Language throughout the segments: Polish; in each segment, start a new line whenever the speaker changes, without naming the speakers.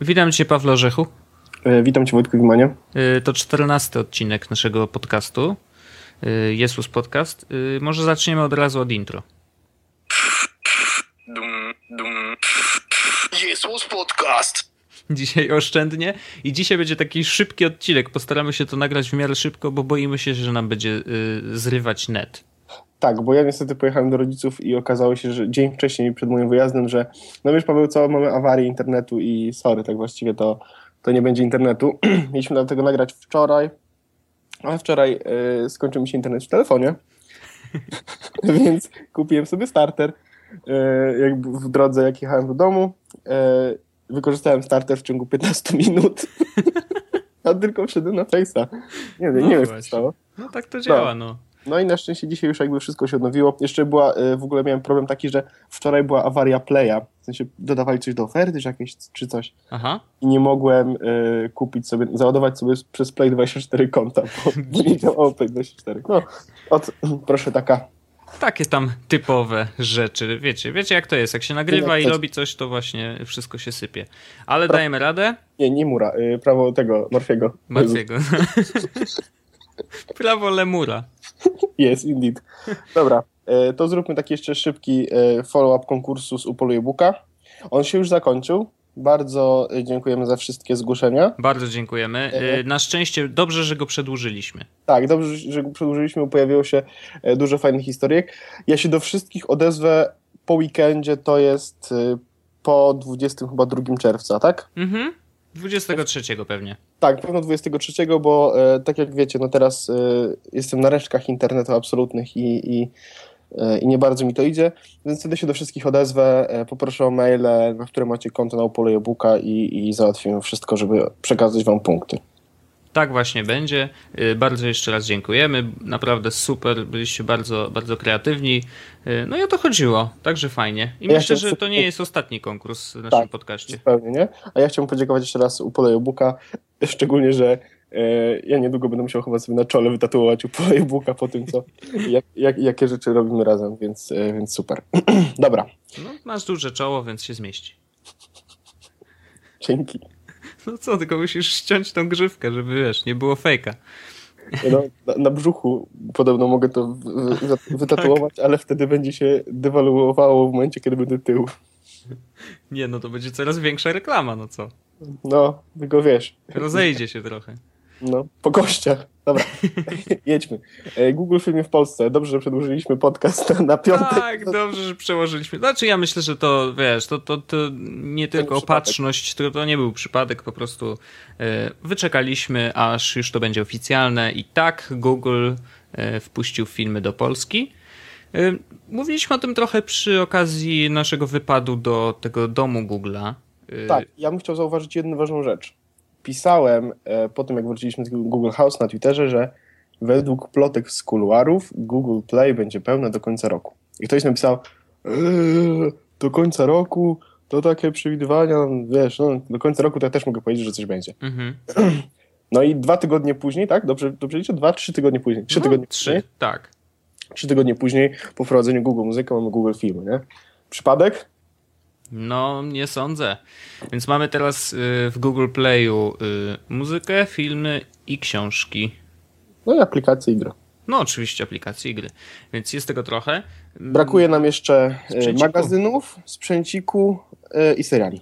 Witam Cię, Pawle Orzechu.
E, witam Cię, Wojtku Gimanie.
E, to czternasty odcinek naszego podcastu. E, Jesus Podcast. Może zaczniemy od razu od intro. Dum, dum. Jesus Podcast. Dzisiaj oszczędnie i dzisiaj będzie taki szybki odcinek. Postaramy się to nagrać w miarę szybko, bo boimy się, że nam będzie zrywać net.
Tak, bo ja niestety pojechałem do rodziców i okazało się, że dzień wcześniej przed moim wyjazdem, że no wiesz Paweł, co, mamy awarię internetu i sorry, tak właściwie to, to nie będzie internetu. Mieliśmy dlatego nagrać wczoraj, ale wczoraj y, skończył mi się internet w telefonie, więc kupiłem sobie starter. Y, jak w drodze, jak jechałem do domu, y, wykorzystałem starter w ciągu 15 minut. A tylko wszedłem na Face'a. Nie, nie, no nie wiem, co stało.
No tak to działa, no.
no. No i na szczęście dzisiaj już jakby wszystko się odnowiło. Jeszcze była, y, w ogóle miałem problem taki, że wczoraj była awaria Playa. W sensie dodawali coś do oferty, czy jakieś, czy coś. Aha. I nie mogłem y, kupić sobie, załadować sobie przez Play 24 konta, bo nie działało Play 24. No, od, proszę taka
takie tam typowe rzeczy. Wiecie, wiecie jak to jest. Jak się nagrywa i robi coś, to właśnie wszystko się sypie. Ale pra... dajemy radę.
Nie, nie mura. Y, prawo tego, Morfiego.
Morfiego. Prawo lemura.
Yes, indeed. Dobra, e, to zróbmy taki jeszcze szybki e, follow-up konkursu z Upoluję Booka. On się już zakończył. Bardzo e, dziękujemy za wszystkie zgłoszenia.
Bardzo dziękujemy. Na szczęście dobrze, że go przedłużyliśmy.
Tak, dobrze, że go przedłużyliśmy, bo pojawiło się dużo fajnych historyjek. Ja się do wszystkich odezwę po weekendzie, to jest po 20 chyba 2 czerwca, tak? Mhm.
23 pewnie.
Tak, pewno 23, bo e, tak jak wiecie, no teraz e, jestem na resztkach internetu absolutnych i, i, e, i nie bardzo mi to idzie, więc wtedy się do wszystkich odezwę, e, poproszę o maile, na które macie konto na Upolu e-booka i, i załatwimy wszystko, żeby przekazać wam punkty.
Tak właśnie będzie. Y, bardzo jeszcze raz dziękujemy. Naprawdę super, byliście bardzo, bardzo kreatywni. Y, no i o to chodziło, także fajnie. I ja myślę, że to nie jest ostatni konkurs w naszym tak, podcaście.
Zupełnie, nie? A ja chciałbym podziękować jeszcze raz Upole Booka, szczególnie, że e, ja niedługo będę musiał chyba sobie na czole wytatuować Upole Booka po tym, co, jak, jak, jakie rzeczy robimy razem, więc, e, więc super. Dobra.
No, masz duże czoło, więc się zmieści.
Dzięki.
No co, tylko musisz ściąć tą grzywkę, żeby wiesz, nie było fejka.
No, na, na, brzuchu podobno mogę to wytatuować, tak. ale wtedy będzie się dewaluowało w momencie, kiedy będę tył.
Nie, no to będzie coraz większa reklama, no co?
No, tylko wiesz.
Rozejdzie się trochę.
No, po kościach. Dobra, jedźmy. E, Google Filmy w Polsce. Dobrze, że przedłużyliśmy podcast na piątek.
Tak, dobrze, że przełożyliśmy. Znaczy ja myślę, że to, wiesz, to, to, to nie tylko opatrzność, to, to nie był przypadek, po prostu e, wyczekaliśmy, aż już to będzie oficjalne i tak Google e, wpuścił filmy do Polski. Mówiliśmy o tym trochę przy okazji naszego wypadu do tego domu Google'a.
Tak, ja bym chciał zauważyć jedną ważną rzecz pisałem e, po tym, jak wróciliśmy z Google House na Twitterze, że według plotek z kuluarów Google Play będzie pełne do końca roku. I ktoś napisał, eee, do końca roku to takie przewidywania, wiesz, no, do końca roku to ja też mogę powiedzieć, że coś będzie. Mhm. No i dwa tygodnie później, tak? Dobrze, dobrze liczę? Dwa, trzy tygodnie później. Trzy no, tygodnie
trzy,
później.
tak.
Trzy tygodnie później po wprowadzeniu Google Muzyka mamy Google Filmy, nie? Przypadek?
No, nie sądzę. Więc mamy teraz y, w Google Playu y, muzykę, filmy i książki.
No i aplikacje i gry.
No, oczywiście aplikacje i gry. Więc jest tego trochę.
Brakuje nam jeszcze y, sprzęciku. magazynów, sprzęciku i seriali.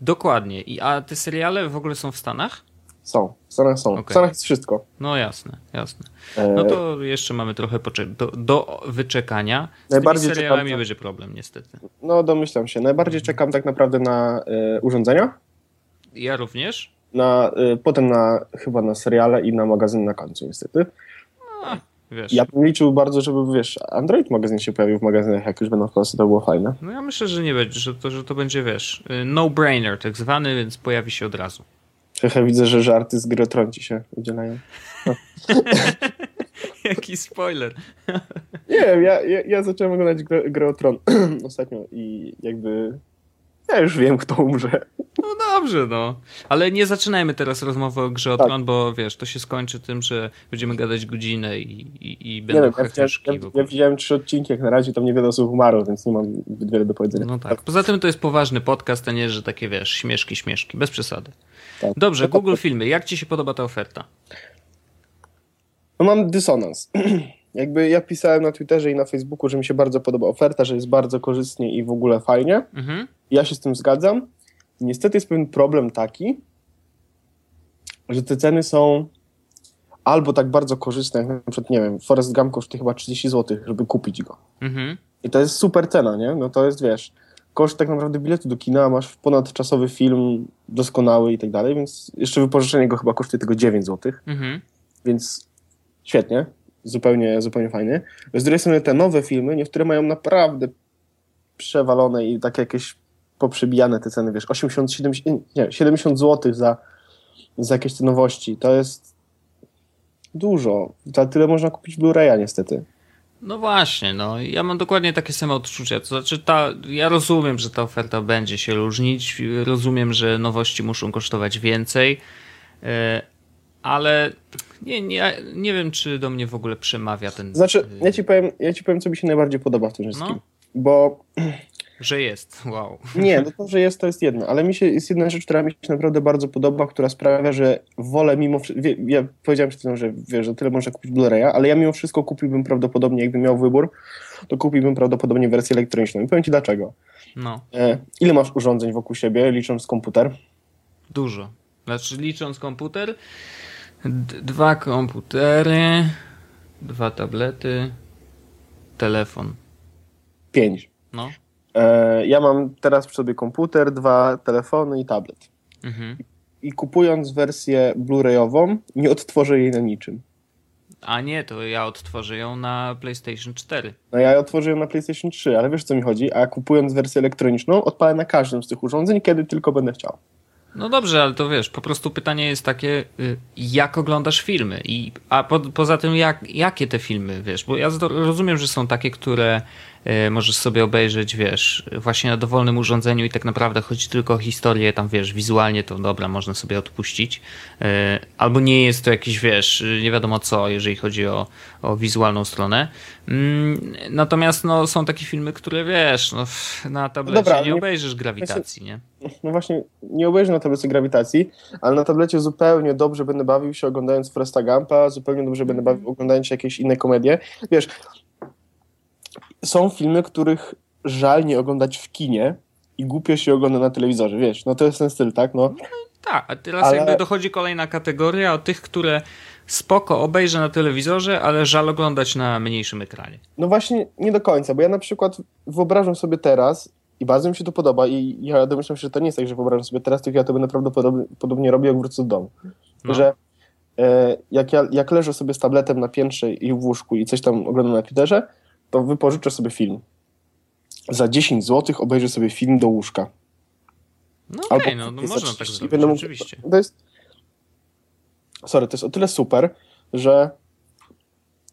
Dokładnie. I, a te seriale w ogóle są w Stanach?
Są, w Stanach są. Okay. W Stanach jest wszystko.
No jasne, jasne. No to jeszcze mamy trochę do, do wyczekania. Z Najbardziej tymi serialami czekam, będzie problem niestety.
No domyślam się. Najbardziej czekam tak naprawdę na y, urządzenia.
Ja również.
Na, y, potem na chyba na seriale i na magazyn na końcu niestety. A, wiesz. Ja bym liczył bardzo, żeby wiesz, Android magazyn się pojawił w magazynach, jak już będą w Polsce, to było fajne.
No ja myślę, że nie będzie, że to, że to będzie, wiesz, no-brainer tak zwany, więc pojawi się od razu.
Trochę widzę, że żarty z gry ci się udzielają. No.
Jaki spoiler.
nie wiem, ja, ja, ja zacząłem oglądać grę, grę o ostatnio i jakby Ja już wiem, kto umrze.
No dobrze, no. Ale nie zaczynajmy teraz rozmowy o grze o tak. tron, bo wiesz, to się skończy tym, że będziemy gadać godzinę i, i, i będą nie wiem, ja,
ja, ja, widziałem trzy odcinki, jak na razie tam niewiele osób umarło, więc nie mam zbyt wiele do powiedzenia.
No tak. Poza tym to jest poważny podcast, a nie, że takie wiesz, śmieszki, śmieszki. Bez przesady. Tak. Dobrze, Google Filmy. Jak ci się podoba ta oferta?
No mam dysonans. Jakby ja pisałem na Twitterze i na Facebooku, że mi się bardzo podoba oferta, że jest bardzo korzystnie i w ogóle fajnie. Mhm. Ja się z tym zgadzam. Niestety jest pewien problem taki, że te ceny są albo tak bardzo korzystne, jak na przykład, nie wiem, Forest Gump kosztuje chyba 30 zł, żeby kupić go. Mhm. I to jest super cena, nie? No to jest, wiesz, koszt tak naprawdę biletu do kina, masz ponadczasowy film doskonały i tak dalej, więc jeszcze wypożyczenie go chyba kosztuje tylko 9 zł. Mhm. Więc świetnie zupełnie, zupełnie fajny. Z drugiej strony te nowe filmy, niektóre mają naprawdę przewalone i takie jakieś poprzebijane te ceny, wiesz, 80, 70, nie, 70 zł za, za jakieś te nowości. To jest dużo. Za tyle można kupić Blu-raya niestety.
No właśnie, no ja mam dokładnie takie same odczucia. To znaczy, ta, ja rozumiem, że ta oferta będzie się różnić, rozumiem, że nowości muszą kosztować więcej, e, ale nie, nie, nie wiem, czy do mnie w ogóle przemawia ten.
Znaczy, ja ci powiem, ja ci powiem co mi się najbardziej podoba w tym wszystkim. No. Bo.
Że jest, wow.
Nie, no to, że jest, to jest jedno, ale mi się jest jedna rzecz, która mi się naprawdę bardzo podoba, która sprawia, że wolę mimo wszystko. Ja powiedziałem przed chwilą, że wiesz, że tyle można kupić Blu-raya, ale ja mimo wszystko kupiłbym prawdopodobnie, jakbym miał wybór, to kupiłbym prawdopodobnie wersję elektroniczną. I powiem ci dlaczego. No. E, ile masz urządzeń wokół siebie, licząc komputer?
Dużo. Znaczy, licząc komputer, dwa komputery, dwa tablety, telefon.
Pięć. No. E, ja mam teraz przy sobie komputer, dwa telefony i tablet. Mhm. I kupując wersję Blu-rayową, nie odtworzę jej na niczym.
A nie, to ja odtworzę ją na PlayStation 4.
No ja odtworzę ją na PlayStation 3, ale wiesz co mi chodzi? A kupując wersję elektroniczną, odpalę na każdym z tych urządzeń, kiedy tylko będę chciał.
No dobrze, ale to wiesz, po prostu pytanie jest takie, y, jak oglądasz filmy? I, a po, poza tym, jak, jakie te filmy, wiesz? Bo ja rozumiem, że są takie, które możesz sobie obejrzeć, wiesz, właśnie na dowolnym urządzeniu i tak naprawdę chodzi tylko o historię, tam wiesz, wizualnie to dobra, można sobie odpuścić. E, albo nie jest to jakiś, wiesz, nie wiadomo co, jeżeli chodzi o, o wizualną stronę. Mm, natomiast no, są takie filmy, które wiesz, no, na tablecie dobra, nie obejrzysz grawitacji, nie?
No właśnie, nie obejrzę na tablecie grawitacji, ale na tablecie zupełnie dobrze będę bawił się oglądając Foresta Gampa, zupełnie dobrze będę bawił oglądając jakieś inne komedie. Wiesz, są filmy, których żal nie oglądać w kinie i głupio się ogląda na telewizorze, wiesz, no to jest ten styl, tak? No, no
tak, a teraz ale... jakby dochodzi kolejna kategoria o tych, które spoko obejrzę na telewizorze, ale żal oglądać na mniejszym ekranie.
No właśnie nie do końca, bo ja na przykład wyobrażam sobie teraz i bardzo mi się to podoba i ja domyślam się, że to nie jest tak, że wyobrażam sobie teraz, tylko ja to będę prawdopodobnie podobnie robił, jak wrócę do domu. No. Że e, jak, ja, jak leżę sobie z tabletem na piętrze i w łóżku i coś tam oglądam na Twitterze, to wypożyczę sobie film. Za 10 zł obejrzę sobie film do łóżka.
No okej, okay, no, no można tak zrobić, będę mógł, oczywiście.
To jest, sorry, to jest o tyle super, że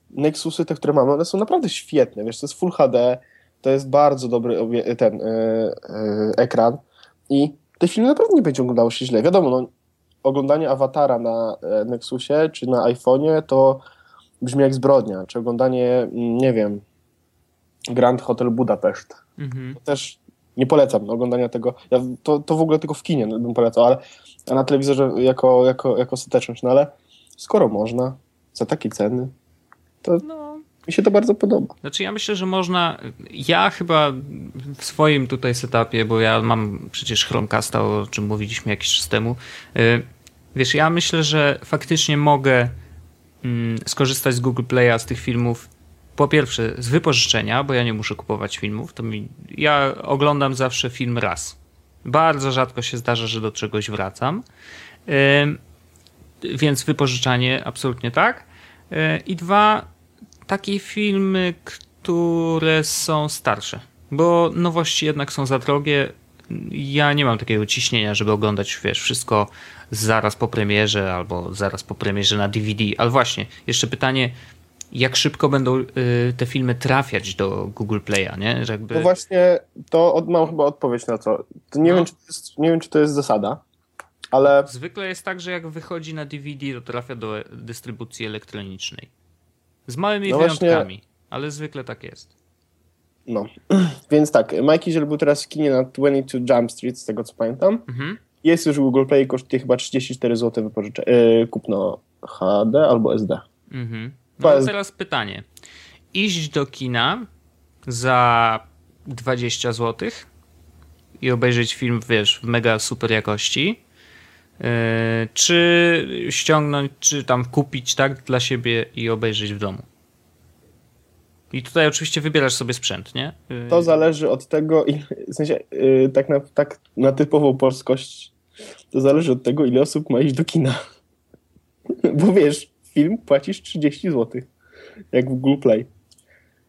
Nexusy, te, które mamy, one są naprawdę świetne, wiesz, to jest Full HD, to jest bardzo dobry ten yy, yy, ekran i te filmy naprawdę nie będzie oglądało się źle. Wiadomo, no, oglądanie Awatara na e, Nexusie czy na iPhone'ie to brzmi jak zbrodnia, czy oglądanie, mm, nie wiem, Grand Hotel Budapest. Mhm. Też nie polecam oglądania tego. Ja to, to w ogóle tylko w kinie bym polecał, ale na telewizorze jako, jako, jako ostateczność. No ale skoro można, za takie ceny, to no. mi się to bardzo podoba.
Znaczy ja myślę, że można, ja chyba w swoim tutaj setupie, bo ja mam przecież Chromecasta, o czym mówiliśmy jakiś czas temu, y, wiesz, ja myślę, że faktycznie mogę mm, skorzystać z Google Play'a, z tych filmów po pierwsze z wypożyczenia, bo ja nie muszę kupować filmów, to mi, ja oglądam zawsze film raz. Bardzo rzadko się zdarza, że do czegoś wracam. Yy, więc wypożyczanie absolutnie tak. Yy, I dwa, takie filmy, które są starsze, bo nowości jednak są za drogie. Ja nie mam takiego ciśnienia, żeby oglądać wiesz, wszystko zaraz po premierze albo zaraz po premierze na DVD. Ale właśnie, jeszcze pytanie, jak szybko będą y, te filmy trafiać do Google Play'a, nie?
Że jakby... No właśnie, to od, mam chyba odpowiedź na to. to nie, no. wiem, czy to jest, nie wiem, czy to jest zasada, ale...
Zwykle jest tak, że jak wychodzi na DVD, to trafia do dystrybucji elektronicznej. Z małymi no wyjątkami, właśnie... ale zwykle tak jest.
No, więc tak, Mikey był teraz w kinie na 22 Jump Street, z tego co pamiętam. Mhm. Jest już Google Play, kosztuje chyba 34 zł wypożyczenie, yy, kupno HD albo SD.
Mhm. No jest... teraz pytanie. Iść do kina za 20 zł i obejrzeć film, wiesz, w mega super jakości, yy, czy ściągnąć, czy tam kupić tak dla siebie i obejrzeć w domu? I tutaj oczywiście wybierasz sobie sprzęt, nie?
To zależy od tego, w sensie yy, tak, na, tak na typową polskość, to zależy od tego, ile osób ma iść do kina. Bo wiesz, film płacisz 30 zł, jak w Google Play.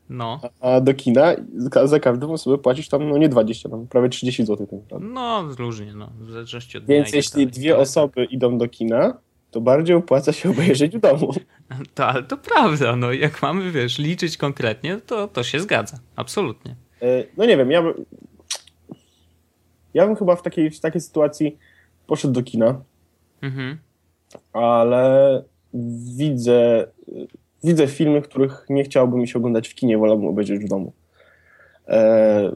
No.
A do kina za każdą osobę płacisz tam, no nie 20, tam prawie 30 zł. Tak
no, różnie, no, w zależności od
Więc jeśli tak dwie osoby idą do kina, to bardziej opłaca się obejrzeć w domu.
To, ale to prawda, no jak mamy, wiesz, liczyć konkretnie, to, to się zgadza, absolutnie.
E, no nie wiem, ja, by, ja bym chyba w takiej, w takiej sytuacji poszedł do kina, mhm. ale widzę, widzę filmy, których nie chciałbym mi się oglądać w kinie, wolałbym obejrzeć w domu. E,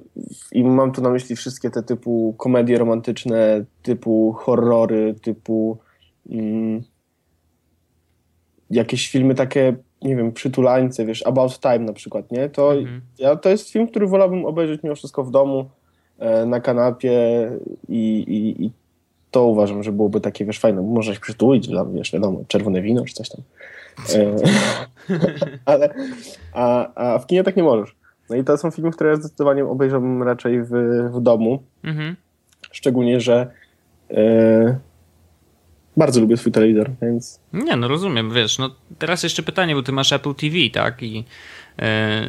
I mam tu na myśli wszystkie te typu komedie romantyczne, typu horrory, typu mm, jakieś filmy takie, nie wiem, przytulańce, wiesz, About Time na przykład, nie? To, mhm. ja, to jest film, który wolałbym obejrzeć mimo wszystko w domu, e, na kanapie i, i, i, to uważam, że byłoby takie, wiesz, fajne. Można się przytulić dla, wiesz, wiadomo, czerwone wino czy coś tam. E, ale, a, a w kinie tak nie możesz. No i to są filmy, które zdecydowanie obejrzałbym raczej w, w domu. Mhm. Szczególnie, że e, bardzo lubię swój telewizor, więc...
Nie, no rozumiem, wiesz, no teraz jeszcze pytanie, bo ty masz Apple TV, tak? I, e,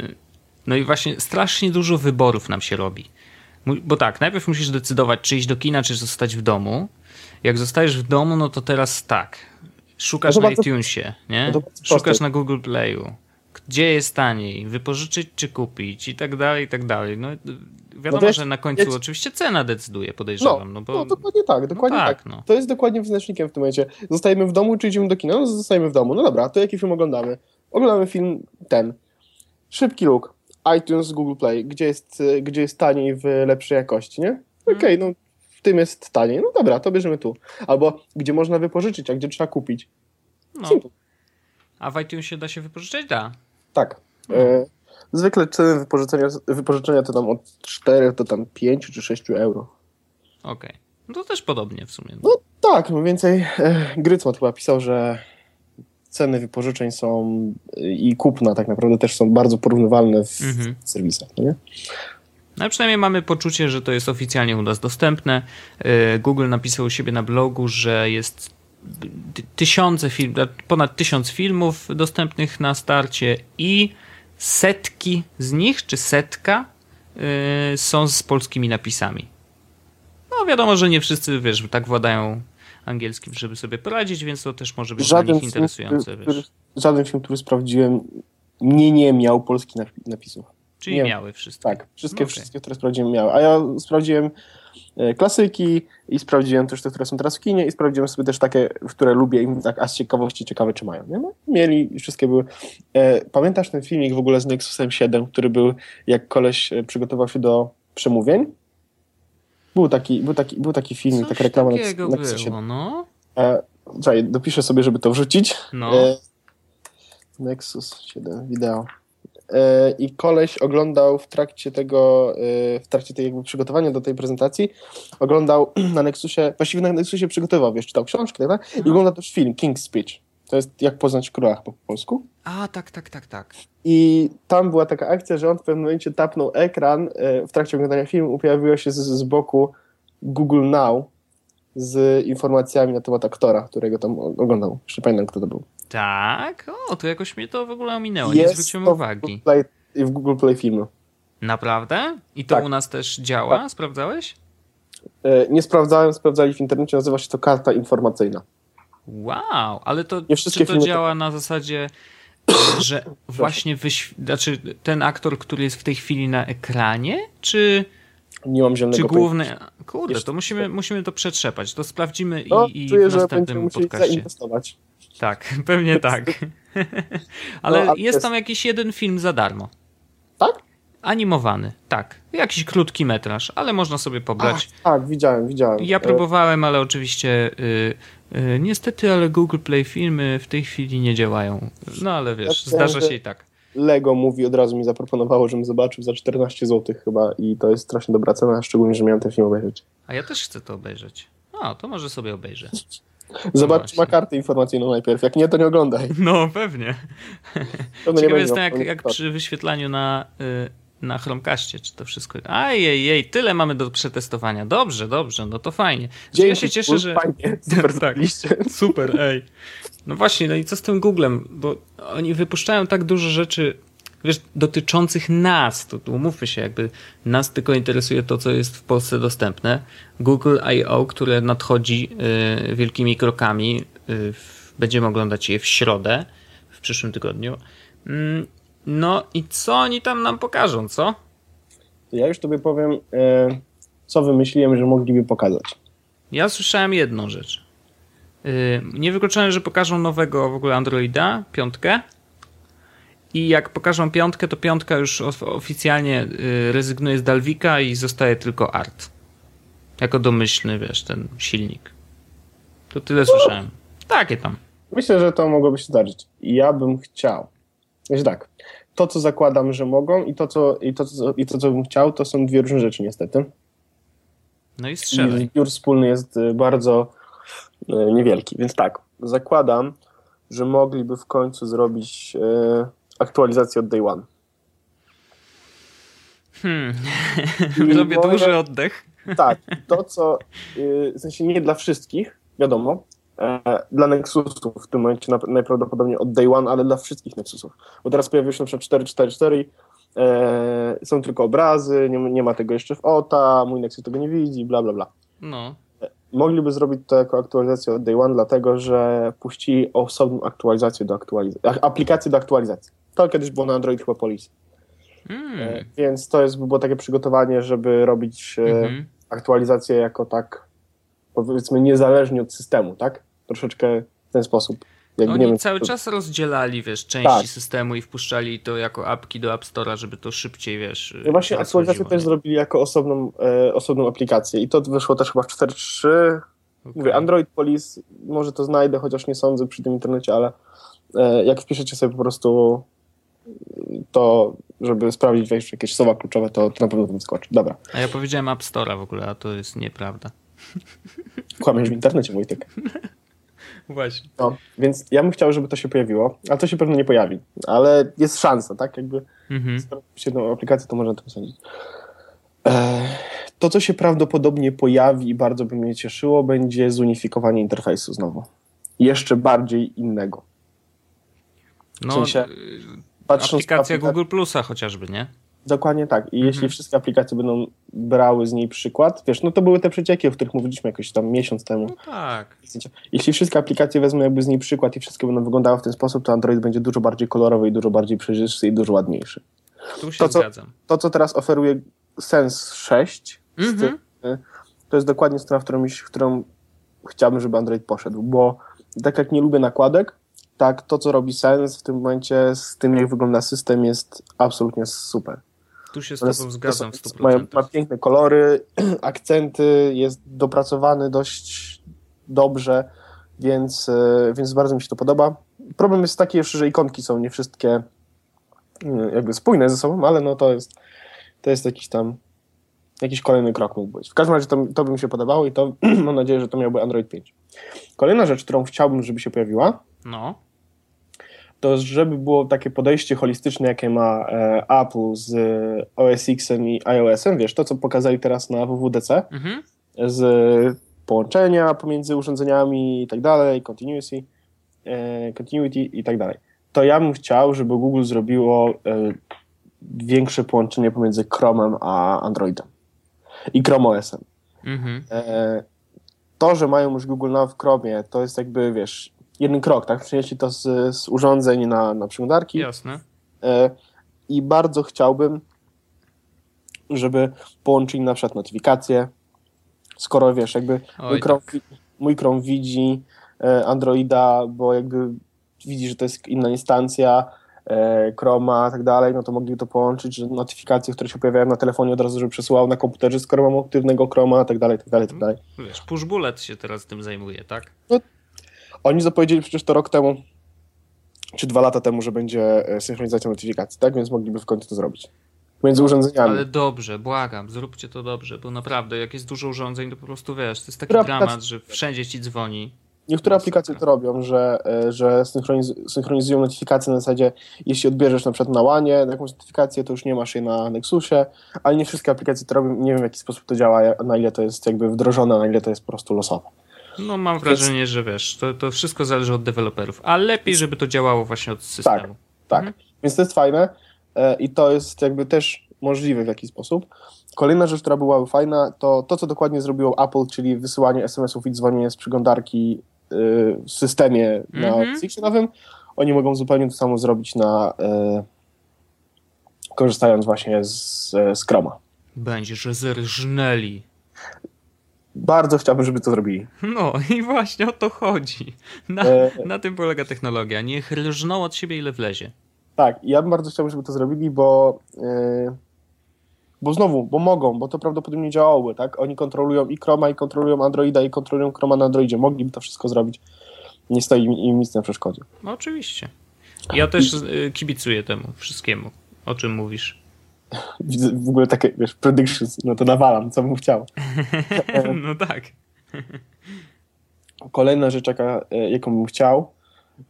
no i właśnie strasznie dużo wyborów nam się robi. Bo tak, najpierw musisz decydować, czy iść do kina, czy zostać w domu. Jak zostajesz w domu, no to teraz tak. Szukasz no na bardzo, iTunesie, nie? No Szukasz na Google Playu. Gdzie jest taniej? Wypożyczyć czy kupić? I tak dalej, i tak dalej. No wiadomo, no że na końcu oczywiście cena decyduje, podejrzewam.
No,
no, bo...
no dokładnie tak, dokładnie no tak. tak. No. To jest dokładnie wyznacznikiem w tym momencie. Zostajemy w domu, czy idziemy do kina? No zostajemy w domu. No dobra, to jaki film oglądamy? Oglądamy film ten. Szybki luk iTunes, Google Play, gdzie jest, gdzie jest taniej w lepszej jakości, nie? Okej, okay, mhm. no w tym jest taniej. No dobra, to bierzemy tu. Albo gdzie można wypożyczyć, a gdzie trzeba kupić.
No. A w iTunesie da się wypożyczyć? Da.
Tak. E, zwykle ceny wypożyczenia, wypożyczenia to tam od 4 do tam 5 czy 6 euro.
Okej. Okay. No to też podobnie w sumie.
No tak, no więcej. E, Grycmot chyba pisał, że ceny wypożyczeń są i kupna tak naprawdę też są bardzo porównywalne w mhm. serwisach. No nie?
No przynajmniej mamy poczucie, że to jest oficjalnie u nas dostępne. E, Google napisał u siebie na blogu, że jest tysiące film, ponad tysiąc filmów dostępnych na starcie i setki z nich, czy setka e, są z polskimi napisami. No wiadomo, że nie wszyscy, wiesz, tak władają angielskim, żeby sobie poradzić, więc to też może być żaden dla nich interesujące.
Film, który, żaden film, który sprawdziłem, nie, nie miał polskich napisów.
Czyli nie. miały wszystkie.
Tak, wszystkie, okay. wszystkie, które sprawdziłem miały. A ja sprawdziłem e, klasyki i sprawdziłem też te, które są teraz w kinie i sprawdziłem sobie też takie, które lubię i tak a z ciekawości ciekawe, czy mają. Nie? No, mieli wszystkie były. E, pamiętasz ten filmik w ogóle z Nexusem 7, który był, jak koleś e, przygotował się do przemówień? Był taki, był taki, był taki film,
taka reklama na, na było, no.
E, czekaj, dopiszę sobie, żeby to wrzucić. No. E, Nexus 7 wideo. E, I koleś oglądał w trakcie tego, e, w trakcie tej jakby przygotowania do tej prezentacji, oglądał na Nexusie, właściwie na Nexusie przygotował, wiesz, czytał książkę, tak? i mhm. oglądał też film King's Speech. To jest Jak poznać króla po polsku.
A, tak, tak, tak, tak.
I tam była taka akcja, że on w pewnym momencie tapnął ekran, e, w trakcie oglądania filmu pojawiło się z, z boku Google Now z informacjami na temat aktora, którego tam oglądał. Jeszcze pamiętam, kto to był.
Tak? O, to jakoś mnie to w ogóle ominęło, Jest nie zwróciłem uwagi.
W Play, w Google Play Filmu.
Naprawdę? I to tak. u nas też działa? Tak. Sprawdzałeś?
E, nie sprawdzałem, sprawdzali w internecie, nazywa się to karta informacyjna.
Wow, ale to nie czy to działa na zasadzie że właśnie wyśw... znaczy ten aktor, który jest w tej chwili na ekranie, czy
nie mam zielonego
Czy główny. Kurde, Jeszcze... to musimy, musimy to przetrzepać. To sprawdzimy
no,
i, i
czuję,
w następnym podcaście.
zainwestować.
Tak, pewnie tak. ale, no, jest tam jakiś jeden film za darmo.
Tak?
Animowany, tak. Jakiś krótki metraż, ale można sobie pobrać.
Ach, tak, widziałem, widziałem.
Ja próbowałem, ale oczywiście y, niestety, ale Google Play filmy w tej chwili nie działają. No ale wiesz, ja zdarza się i tak.
Lego mówi od razu mi zaproponowało, żebym zobaczył za 14 zł chyba i to jest strasznie dobra cena, szczególnie, że miałem ten film obejrzeć.
A ja też chcę to obejrzeć. O, to może sobie obejrzę.
Zobacz, no czy ma kartę informacyjną najpierw. Jak nie, to nie oglądaj.
No, pewnie. Ciekawe jestem, jak, jak przy wyświetlaniu na, y, na Chromecastie, czy to wszystko... Ajej, tyle mamy do przetestowania. Dobrze, dobrze, no to fajnie.
Dzięki,
ja się cieszę, że...
Fajnie, super,
tak, super, ej. No właśnie, no i co z tym Googlem? Bo oni wypuszczają tak dużo rzeczy, wiesz, dotyczących nas. To, to umówmy się, jakby nas tylko interesuje to, co jest w Polsce dostępne. Google I.O., które nadchodzi y, wielkimi krokami, y, będziemy oglądać je w środę, w przyszłym tygodniu. Mm, no i co oni tam nam pokażą, co?
Ja już tobie powiem, y, co wymyśliłem, że mogliby pokazać.
Ja słyszałem jedną rzecz. Y, nie wykluczone, że pokażą nowego w ogóle Androida, piątkę. I jak pokażą piątkę, to piątka już oficjalnie y, rezygnuje z Dalvika i zostaje tylko Art. Jako domyślny, wiesz, ten silnik. To tyle słyszałem. Takie tam.
Myślę, że to mogłoby się zdarzyć. Ja bym chciał. Więc tak, to co zakładam, że mogą i to co, i to, co, i to, co bym chciał, to są dwie różne rzeczy niestety.
No i strzelaj.
I zbiór wspólny jest y, bardzo E, niewielki. Więc tak, zakładam, że mogliby w końcu zrobić e, aktualizację od day one.
Hmm. Robię duży oddech.
Tak, to co, w sensie nie dla wszystkich, wiadomo, dla Nexusów w tym momencie najprawdopodobniej od day one, ale dla wszystkich Nexusów. Bo teraz pojawiły się na przykład 444 e, są tylko obrazy, nie, nie, ma tego jeszcze w OTA, mój Nexus tego nie widzi, bla, bla, bla.
No
mogliby zrobić to jako aktualizację od day one, dlatego że puścili osobną aktualizację do aktualizacji, aplikację do aktualizacji. To kiedyś było na Android chyba Police. Mm. Więc to jest było takie przygotowanie, żeby robić mm -hmm. aktualizację jako tak powiedzmy niezależnie od systemu, tak? Troszeczkę w ten sposób.
Jakby, Oni wiem, cały to... czas rozdzielali, wiesz, części tak. systemu i wpuszczali to jako apki do App Store'a, żeby to szybciej, wiesz...
No właśnie aktualizację też zrobili jako osobną, e, osobną aplikację i to wyszło też chyba w 4.3. Okay. Mówię, Android Police, może to znajdę, chociaż nie sądzę przy tym internecie, ale e, jak wpiszecie sobie po prostu to, żeby sprawdzić wiesz, jakieś słowa kluczowe, to, to na pewno tam skoczy. Dobra.
A ja powiedziałem App Store'a w ogóle, a to jest nieprawda.
Kłamiesz w internecie, Wojtek.
Właśnie.
No, więc ja bym chciał, żeby to się pojawiło, a to się pewno nie pojawi, ale jest szansa, tak? Jakby mhm. z jedną aplikację, to można to sądzić. E, to, co się prawdopodobnie pojawi i bardzo by mnie cieszyło, będzie zunifikowanie interfejsu znowu. Jeszcze bardziej innego.
W no, sensie, patrząc aplikacja Google Plusa chociażby, nie?
Dokładnie tak. I mhm. jeśli wszystkie aplikacje będą brały z niej przykład, wiesz, no to były te przecieki, o których mówiliśmy jakoś tam miesiąc temu.
No tak.
Jeśli wszystkie aplikacje wezmą jakby z niej przykład i wszystkie będą wyglądały w ten sposób, to Android będzie dużo bardziej kolorowy i dużo bardziej przejrzysty i dużo ładniejszy.
Tu się to,
co,
zgadzam.
To, co teraz oferuje Sense 6, mhm. tym, to jest dokładnie strona, w którą, w którą chciałbym, żeby Android poszedł, bo tak jak nie lubię nakładek, tak to, co robi Sense w tym momencie z tym, jak wygląda system, jest absolutnie super.
Tu się z tobą jest, zgadzam w 100%.
Ma, ma piękne kolory, akcenty, jest dopracowany dość dobrze, więc, e, więc bardzo mi się to podoba. Problem jest taki jeszcze, że ikonki są nie wszystkie e, jakby spójne ze sobą, ale no to jest, to jest jakiś tam jakiś kolejny krok mógł być. W każdym razie to, to by mi się podobało i to mam nadzieję, że to miałby Android 5. Kolejna rzecz, którą chciałbym, żeby się pojawiła,
no
to żeby było takie podejście holistyczne, jakie ma e, Apple z OS X-em i iOS-em, wiesz, to co pokazali teraz na WWDC, mhm. z połączenia pomiędzy urządzeniami i tak dalej, continuity, e, continuity i tak dalej. To ja bym chciał, żeby Google zrobiło e, większe połączenie pomiędzy Chromem a Androidem i Chrome OS-em. Mhm. To, że mają już Google Now w Chromie, to jest jakby, wiesz, jeden krok, tak? Przenieśli to z, z urządzeń na, na przeglądarki.
Jasne.
E, I bardzo chciałbym, żeby połączyli na przykład notyfikacje, skoro wiesz, jakby
Oj,
mój Chrome,
tak.
mój Chrome widzi e, Androida, bo jakby widzi, że to jest inna instancja e, Chroma i tak dalej, no to mogliby to połączyć, że notyfikacje, które się pojawiają na telefonie od razu, żeby przesyłał na komputerze, skoro mam aktywnego Chroma i tak dalej, tak dalej, tak dalej.
Wiesz, push bullet się teraz tym zajmuje, tak?
Oni zapowiedzieli przecież to rok temu, czy dwa lata temu, że będzie e, synchronizacja notyfikacji, tak? Więc mogliby w końcu to zrobić. Między urządzeniami.
Ale dobrze, błagam, zróbcie to dobrze, bo naprawdę, jak jest dużo urządzeń, to po prostu wiesz, to jest taki
Która
dramat,
aplikacja-
że wszędzie ci dzwoni.
Niektóre aplikacje to robią, że, e, że synchroniz- synchronizują notyfikacje na zasadzie, jeśli odbierzesz na przykład na łanie jakąś notyfikację, to już nie masz jej na Nexusie, ale nie wszystkie aplikacje to robią. Nie wiem w jaki sposób to działa, na ile to jest jakby wdrożone, na ile to jest po prostu losowe.
No mam wrażenie, że wiesz, to, to wszystko zależy od deweloperów, a lepiej, żeby to działało właśnie od systemu.
Tak,
Mhm.
więc to jest fajne e, i to jest jakby też możliwe w jakiś sposób. Kolejna rzecz, która byłaby fajna, to to, co dokładnie zrobiło Apple, czyli wysyłanie SMS-ów i dzwonienie z przeglądarki y, w systemie na
Mhm.
X nowym. Oni mogą zupełnie to samo zrobić na y, korzystając właśnie z, z Chroma.
Będziesz zerżnęli.
Bardzo chciałbym, żeby to zrobili.
No i właśnie o to chodzi. Na,
E,
na tym polega technologia. Niech rżną od siebie ile wlezie.
Tak, ja bym bardzo chciał, żeby to zrobili, bo, yy, bo znowu, bo mogą, bo to prawdopodobnie działałoby, tak? Oni kontrolują i Chroma, i kontrolują Androida, i kontrolują Chroma na Androidzie. Mogliby to wszystko zrobić. Nie stoi im, nic na przeszkodzie.
No, oczywiście. Ja też y, kibicuję temu wszystkiemu, o czym mówisz.
Widzę w ogóle takie, wiesz, predictions, no to nawalam, co bym chciał.
No tak.
Kolejna rzecz, jaka, e, jaką bym chciał,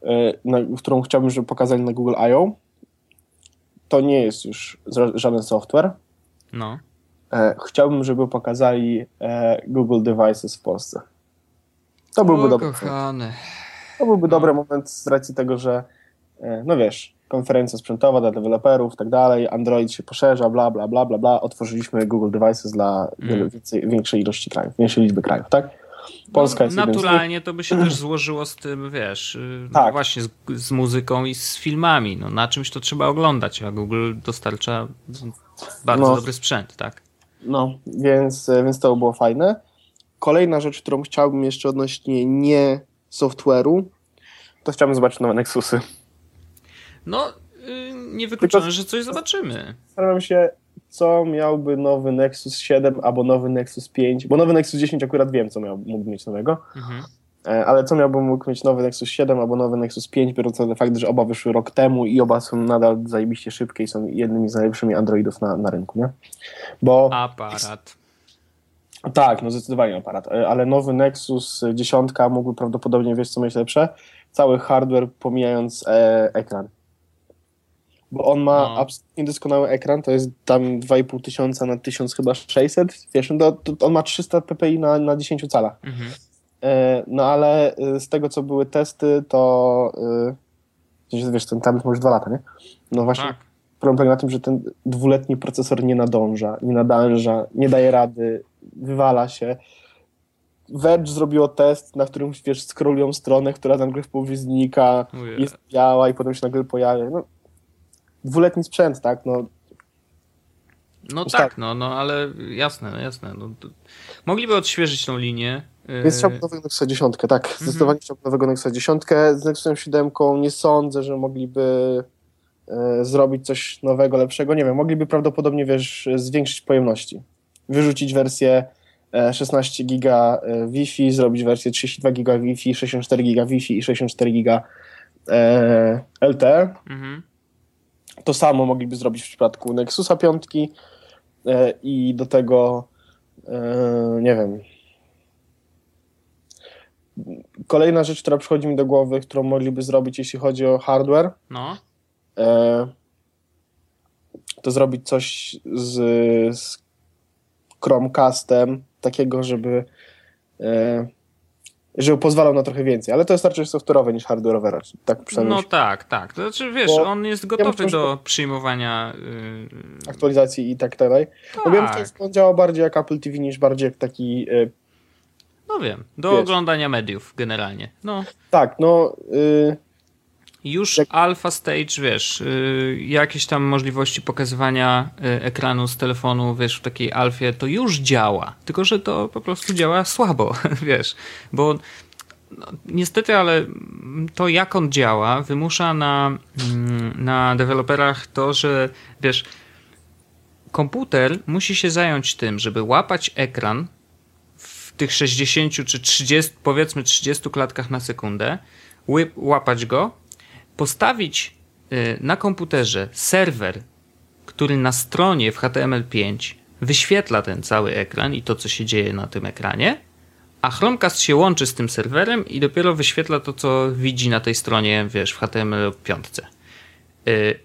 e, na, którą chciałbym, żeby pokazali na Google I.O., to nie jest już żaden software.
No.
E, chciałbym, żeby pokazali Google Devices w Polsce. To byłby
o,
dobry.
kochany.
To byłby
No.
dobry moment z racji tego, że no wiesz, konferencja sprzętowa dla deweloperów i tak dalej, Android się poszerza, bla, bla, bla, bla, bla. Otworzyliśmy Google Devices dla
Mm.
więcej, większej ilości krajów, większej liczby krajów, tak? Polska
no,
jest.
Naturalnie to by się też złożyło z tym, wiesz, y, no
Tak.
właśnie z, z muzyką i z filmami. No, na czymś to trzeba oglądać, a Google dostarcza bardzo
No.
dobry sprzęt, tak?
No, więc, e, więc to było fajne. Kolejna rzecz, którą chciałbym jeszcze odnośnie nie software'u, to chciałbym zobaczyć nowe Nexusy.
No, y, niewykluczone,
Tylko-
że coś zobaczymy.
Zastanawiam się, co miałby nowy Nexus 7 albo nowy Nexus 5, bo nowy Nexus 10 akurat wiem, co miał, mógł mieć nowego,
Mhm.
e, ale co miałby mógł mieć nowy Nexus 7 albo nowy Nexus 5, biorąc na fakt, że oba wyszły rok temu i oba są nadal zajebiście szybkie i są jednymi z najlepszymi Androidów na, na rynku, nie? Bo
Aparat.
tak, no zdecydowanie aparat, e, ale nowy Nexus 10 mógłby prawdopodobnie, wiesz co mieć lepsze? Cały hardware pomijając e, ekran. Bo on ma
No.
absolutnie doskonały ekran, to jest tam 2,5 tysiąca na 1000 chyba 600, wiesz, no to, on ma 300 ppi na, na 10 calach.
Mhm.
E, no ale e, z tego, co były testy, to e, wiesz, ten tablet już dwa lata, nie? No właśnie,
Tak.
problem polega na tym, że ten dwuletni procesor nie nadąża, nie nadąża, nie daje rady, wywala się. Verge zrobiło test, na którym wiesz, scrollują stronę, która nagle w połowie znika,
Ujej.
jest biała i potem się nagle pojawia. No, dwuletni sprzęt, tak? No,
No
Ustaw-
tak, no, no ale jasne, no, jasne. No, to... Mogliby odświeżyć tą linię.
więc chciałbym nowego Nexusa 10, tak. Zdecydowanie chciałbym nowego Nexusa 10. Z Nexusem 7 nie sądzę, że mogliby e, zrobić coś nowego, lepszego. Nie wiem, mogliby prawdopodobnie, wiesz, zwiększyć pojemności. Wyrzucić wersję e, 16 giga e, Wi-Fi, zrobić wersję 32 giga Wi-Fi, 64 giga Wi-Fi i 64 giga e, LTE.
Mhm.
To samo mogliby zrobić w przypadku Nexusa 5 e, i do tego e, nie wiem. Kolejna rzecz, która przychodzi mi do głowy, którą mogliby zrobić, jeśli chodzi o hardware,
No,
e, to zrobić coś z, z Chromecastem, takiego, żeby e, żeby pozwalał na trochę więcej, ale to jest raczej software'owe niż hardware'owe, tak przynajmniej
no tak, tak. To znaczy, wiesz,
Bo
on jest gotowy
że
do przyjmowania. Yy...
aktualizacji i tak dalej. Bo wiem,
Tak.
że on działa bardziej jak Apple TV niż bardziej jak taki e,
No wiem, do
Wiesz.
oglądania mediów generalnie. No.
Tak, no... Y,
Już
Jak-
alpha stage, wiesz, y, jakieś tam możliwości pokazywania y, ekranu z telefonu, wiesz, w takiej alfie, to już działa. Tylko, że to po prostu działa słabo, wiesz, bo no, niestety, ale to jak on działa, wymusza na, mm, na deweloperach to, że wiesz, komputer musi się zająć tym, żeby łapać ekran w tych 60 czy 30, powiedzmy 30 klatkach na sekundę, łapać go, postawić y, na komputerze serwer, który na stronie w HTML5 wyświetla ten cały ekran i to, co się dzieje na tym ekranie, a Chromecast się łączy z tym serwerem i dopiero wyświetla to, co widzi na tej stronie, wiesz, w HTML5. Y,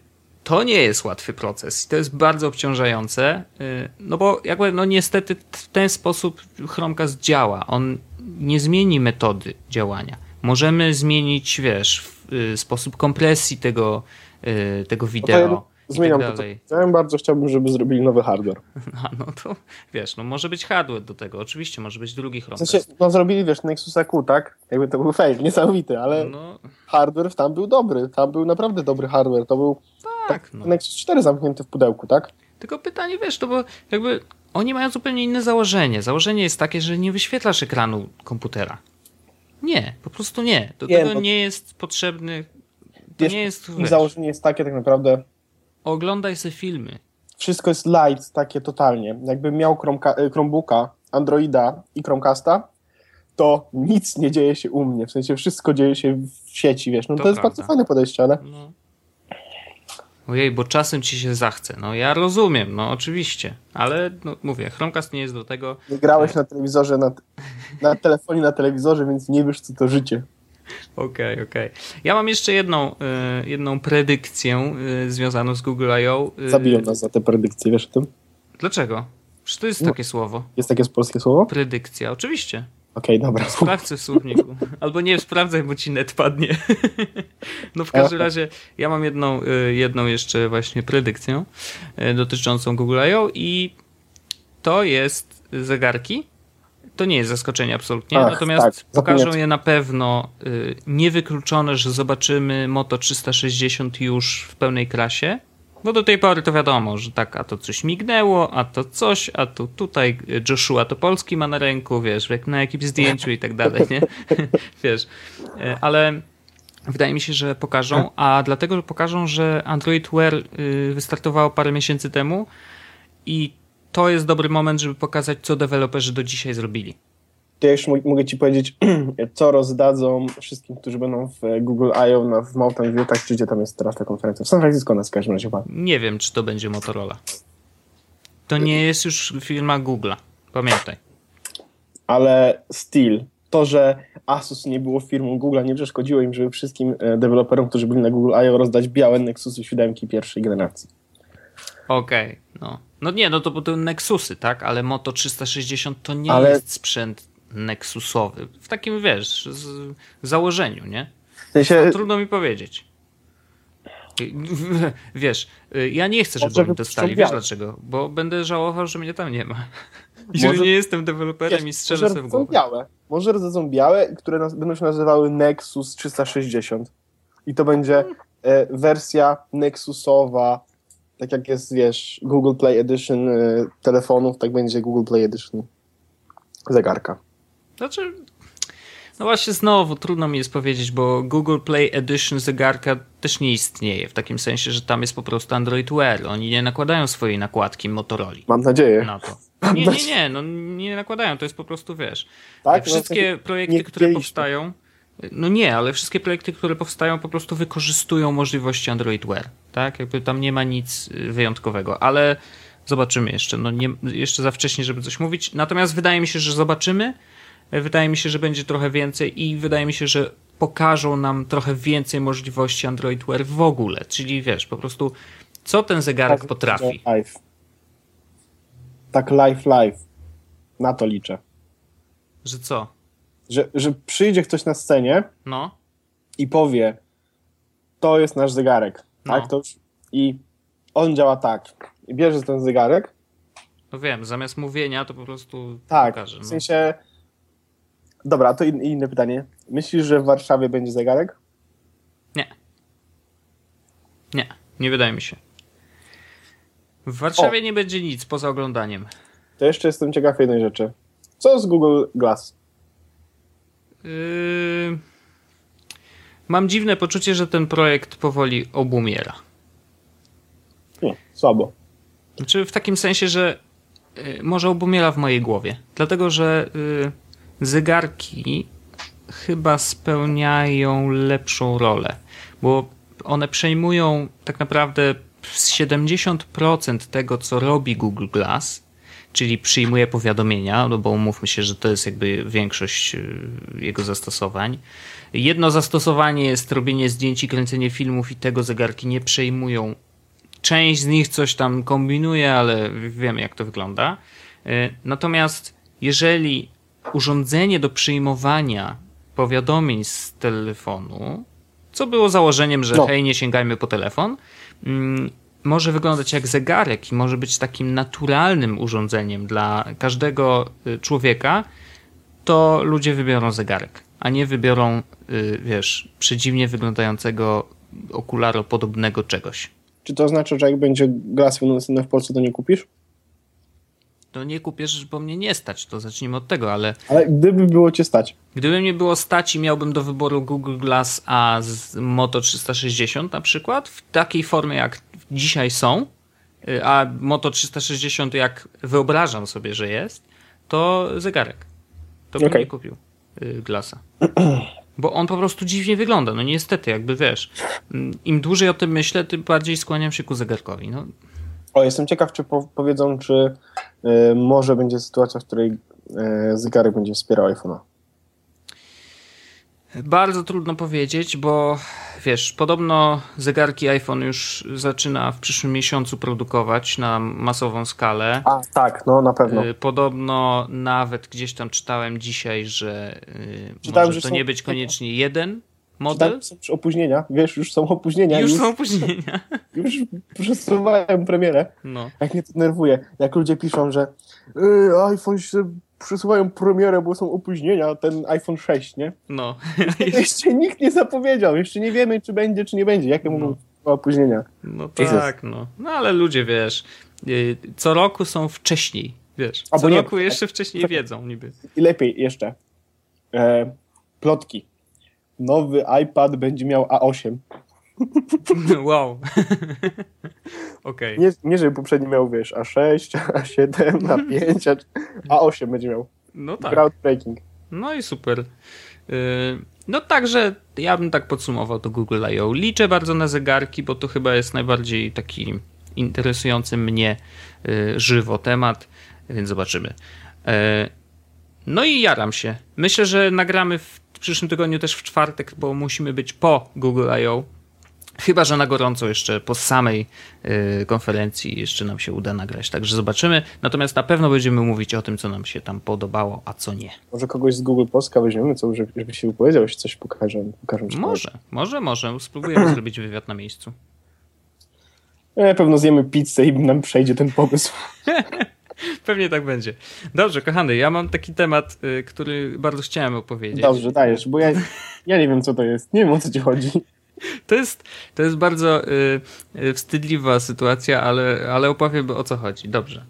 To nie jest łatwy proces to jest bardzo obciążające, y, no bo jakby, no niestety w ten sposób Chromecast działa. On nie zmieni metody działania. Możemy zmienić, wiesz, sposób kompresji tego, y, tego
no
wideo.
ja
i
zmieniam
tak
to, co powiedziałem. Bardzo chciałbym, żeby zrobili nowy hardware.
A no to wiesz, no może być hardware do tego, oczywiście, może być drugi
W
Chromecast.
sensie, no zrobili, wiesz, Nexusa Q, tak? Jakby to był fail, niesamowity, ale
No
hardware tam był dobry. Tam był naprawdę dobry hardware. To był
tak, no.
Nexus 4 zamknięty w pudełku, tak?
Tylko pytanie, wiesz, to bo jakby oni mają zupełnie inne założenie. Założenie jest takie, że nie wyświetlasz ekranu komputera. Nie, po prostu nie. Do
Nie,
tego
no-
nie jest potrzebny. To
Wiesz,
nie jest. Wiesz,
założenie jest takie tak naprawdę,
oglądaj sobie filmy.
wszystko jest light takie totalnie. Jakbym miał Chromeka, e, Chromebooka, Androida i Chromecasta, to nic nie dzieje się u mnie. W sensie wszystko dzieje się w sieci, wiesz. No to,
To
jest bardzo fajne podejście, ale
No. Ojej, bo czasem ci się zachce. No ja rozumiem, no oczywiście. Ale no, mówię, Chromecast nie jest do tego.
nie grałeś na telewizorze, na, na telefonie, na telewizorze, więc nie wiesz, co to życie.
Okej, okej. Ja mam jeszcze jedną, y, jedną predykcję y, związaną z Google I.O. Y,
Zabiją nas za te predykcje, wiesz o tym?
Dlaczego? Czy to jest
No.
takie słowo?
Jest takie polskie słowo?
Predykcja, oczywiście.
Okej, dobra.
Sprawdź w słowniku. Albo nie sprawdzaj, bo ci net padnie. No w każdym razie ja mam jedną, y, jedną jeszcze właśnie predykcję y, dotyczącą Google I.O. i to jest zegarki. To nie jest zaskoczenie absolutnie,
Ach,
natomiast
tak,
pokażą je na pewno y, niewykluczone, że zobaczymy Moto 360 już w pełnej krasie. Bo do tej pory to wiadomo, że tak, a to coś mignęło, a to coś, a tu tutaj Joshua Topolski ma na ręku, wiesz, jak na jakimś zdjęciu i tak dalej, nie? wiesz, e, ale wydaje mi się, że pokażą, a dlatego, że pokażą, że Android Wear y, wystartowało parę miesięcy temu i to jest dobry moment, żeby pokazać, co deweloperzy do dzisiaj zrobili.
To ja już mo- mogę ci powiedzieć, co rozdadzą wszystkim, którzy będą w e, Google I.O. na, w Mountain View, tak czy gdzie tam jest teraz ta konferencja. W San Francisco nas w każdym razie chyba.
Nie wiem, czy to będzie Motorola. To nie jest już firma Google'a. Pamiętaj.
Ale still, to, że Asus nie było firmą Google'a, nie przeszkodziło im, żeby wszystkim e, deweloperom, którzy byli na Google I.O. rozdać białe Nexusy 7 pierwszej generacji.
Okej, no. No nie, no to bo to Nexusy, tak? Ale Moto 360 to nie
Ale-
jest sprzęt Nexusowy. W takim, wiesz, założeniu, nie? Trudno mi powiedzieć. Wiesz, ja nie chcę, żeby
Może
oni dostali. Wiesz dlaczego? Bo będę żałował, że mnie tam nie ma. I że
Może-
nie jestem deweloperem i strzelę sobie w głowę.
białe. Może rodzą białe, które nas, będą się nazywały Nexus 360. I to będzie e, wersja Nexusowa, tak jak jest, wiesz, Google Play Edition e, telefonów, tak będzie Google Play Edition zegarka.
Znaczy, no właśnie znowu trudno mi jest powiedzieć, bo Google Play Edition zegarka też nie istnieje, w takim sensie, że tam jest po prostu Android Wear. Oni nie nakładają swojej nakładki Motorola
Mam nadzieję.
na to. Nie, nie, nie, no nie nakładają, to jest po prostu, wiesz,
Tak? No,
wszystkie
w
projekty,
nie
które powstają, no nie, ale wszystkie projekty, które powstają po prostu wykorzystują możliwości Android Wear, tak? Jakby tam nie ma nic y, wyjątkowego, ale zobaczymy jeszcze, no nie, jeszcze za wcześnie, żeby coś mówić, natomiast wydaje mi się, że zobaczymy, wydaje mi się, że będzie trochę więcej i wydaje mi się, że pokażą nam trochę więcej możliwości Android Wear w ogóle, czyli wiesz, po prostu co ten zegarek
Tak,
potrafi.
Live. Tak live, live. Na to liczę.
Że co?
Że, że przyjdzie ktoś na scenie
No,
i powie, to jest nasz zegarek.
No.
Tak? To I on działa tak. I bierze ten zegarek
no wiem, zamiast mówienia to po prostu
Tak,
pokaże.
w
No.
sensie Dobra, to in, inne pytanie. Myślisz, że w Warszawie będzie zegarek?
Nie. Nie, nie wydaje mi się. W Warszawie o. nie będzie nic poza oglądaniem.
To jeszcze jestem ciekaw jednej rzeczy. Co z Google Glass? Yy...
Mam dziwne poczucie, że ten projekt powoli obumiera.
Nie, słabo.
Znaczy w takim sensie, że yy, może obumiera w mojej głowie. Dlatego, że yy, zegarki chyba spełniają lepszą rolę, bo one przejmują tak naprawdę 70% tego, co robi Google Glass, czyli przyjmuje powiadomienia, no bo umówmy się, że to jest jakby większość y, jego zastosowań. Jedno zastosowanie jest robienie zdjęć i kręcenie filmów i tego zegarki nie przejmują. Część z nich coś tam kombinuje, ale wiemy jak to wygląda. Y, natomiast jeżeli urządzenie do przyjmowania powiadomień z telefonu, co było założeniem, że no. hej, nie sięgajmy po telefon, mm, może wyglądać jak zegarek i może być takim naturalnym urządzeniem dla każdego y, człowieka, to ludzie wybiorą zegarek, a nie wybiorą, y, wiesz, przedziwnie wyglądającego okularopodobnego czegoś.
Czy to znaczy, że jak będzie glas w Polsce, to nie kupisz?
To nie kupisz, bo mnie nie stać. To zacznijmy od tego, ale.
Ale gdyby było cię stać.
Gdyby mnie było stać i miałbym do wyboru Google Glass A z Moto 360 na przykład, w takiej formie jak dzisiaj są, y, a Moto 360 jak wyobrażam sobie, że jest, to zegarek. To bym okay. nie kupił y, Glassa. Bo on po prostu dziwnie wygląda. No niestety, jakby wiesz, mm, im dłużej o tym myślę, tym bardziej skłaniam się ku zegarkowi. No.
O, jestem ciekaw, czy po powiedzą, czy y, może będzie sytuacja, w której y, zegarek będzie wspierał iPhone'a.
Bardzo trudno powiedzieć, bo wiesz, podobno zegarki iPhone już zaczyna w przyszłym miesiącu produkować na masową skalę.
A, tak, no na pewno. Y,
podobno nawet gdzieś tam czytałem dzisiaj, że Czytałem, może że to są... nie być koniecznie jeden model.
Są opóźnienia, wiesz, już są opóźnienia.
Już, już są opóźnienia.
Już przesuwają premierę. No. Jak mnie to nerwuje. Jak ludzie piszą, że yy, iPhone się przesuwają premierę, bo są opóźnienia, ten iPhone 6, nie?
No.
jeszcze nikt nie zapowiedział, jeszcze nie wiemy, czy będzie, czy nie będzie. Jakie no. mogą opóźnienia?
No tak, no. No ale ludzie, wiesz, y, co roku są wcześniej, wiesz. Co nie, roku jeszcze wcześniej wiedzą niby.
I lepiej jeszcze. E, plotki nowy iPad będzie miał A8.
Wow. okay.
Nie, nie, żeby poprzedni miał, wiesz, A6, A7, A5, A8 będzie miał.
No tak.
Groundbreaking.
No i super. Y, no także ja bym tak podsumował to Google I.O. Liczę bardzo na zegarki, bo to chyba jest najbardziej taki interesujący mnie y, żywo temat, więc zobaczymy. Y, no i jaram się. Myślę, że nagramy w przyszłym tygodniu też w czwartek, bo musimy być po Google I.O. Chyba, że na gorąco jeszcze po samej y, konferencji jeszcze nam się uda nagrać, także zobaczymy. Natomiast na pewno będziemy mówić o tym, co nam się tam podobało, a co nie.
Może kogoś z Google Polska weźmiemy, co, żeby się wypowiedział, jeśli coś pokażę. pokażę
może, może, może. Spróbujemy zrobić wywiad na miejscu.
Na pewno zjemy pizzę i nam przejdzie ten pomysł.
Pewnie tak będzie. Dobrze, kochany, ja mam taki temat, y, który bardzo chciałem opowiedzieć.
Dobrze, dajesz, bo ja, ja nie wiem, co to jest. Nie wiem, o co ci chodzi.
To jest, to jest bardzo y, y, wstydliwa sytuacja, ale, ale opowiem o co chodzi. Dobrze.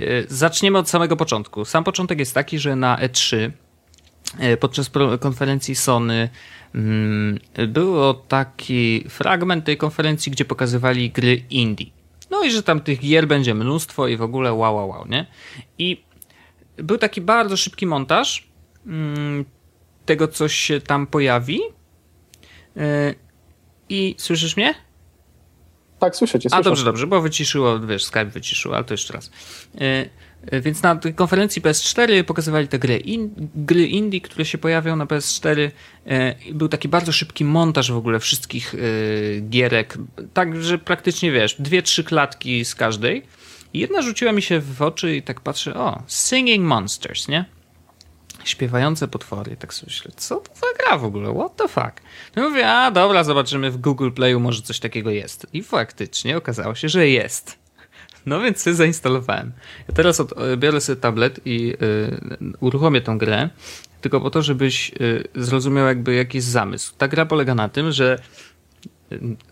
Y, zaczniemy od samego początku. Sam początek jest taki, że na E3 y, podczas konferencji Sony mm, było taki fragment tej konferencji, gdzie pokazywali gry indie. No i że tam tych gier będzie mnóstwo i w ogóle wow, wow, wow, nie? I był taki bardzo szybki montaż mm, tego, co się tam pojawi. Yy, I słyszysz mnie?
Tak, słyszę cię.
Słyszę. A dobrze, dobrze, bo wyciszyło, wiesz, Skype wyciszyło, ale to jeszcze raz. E, więc na konferencji PS4 pokazywali te gry, in, gry indie, które się pojawią na PS4. E, był taki bardzo szybki montaż w ogóle wszystkich e, gierek, tak, że praktycznie wiesz, dwie, trzy klatki z każdej. I jedna rzuciła mi się w oczy i tak patrzę, o, Singing Monsters, nie? Śpiewające potwory. Tak sobie myślę, co to za gra w ogóle? What the fuck? No mówię, a dobra, zobaczymy w Google Playu, może coś takiego jest. I faktycznie okazało się, że jest. No więc sobie zainstalowałem. Ja teraz od, biorę sobie tablet i y, uruchomię tą grę. tylko po to, żebyś zrozumiał jakby jaki jest zamysł. Ta gra polega na tym, że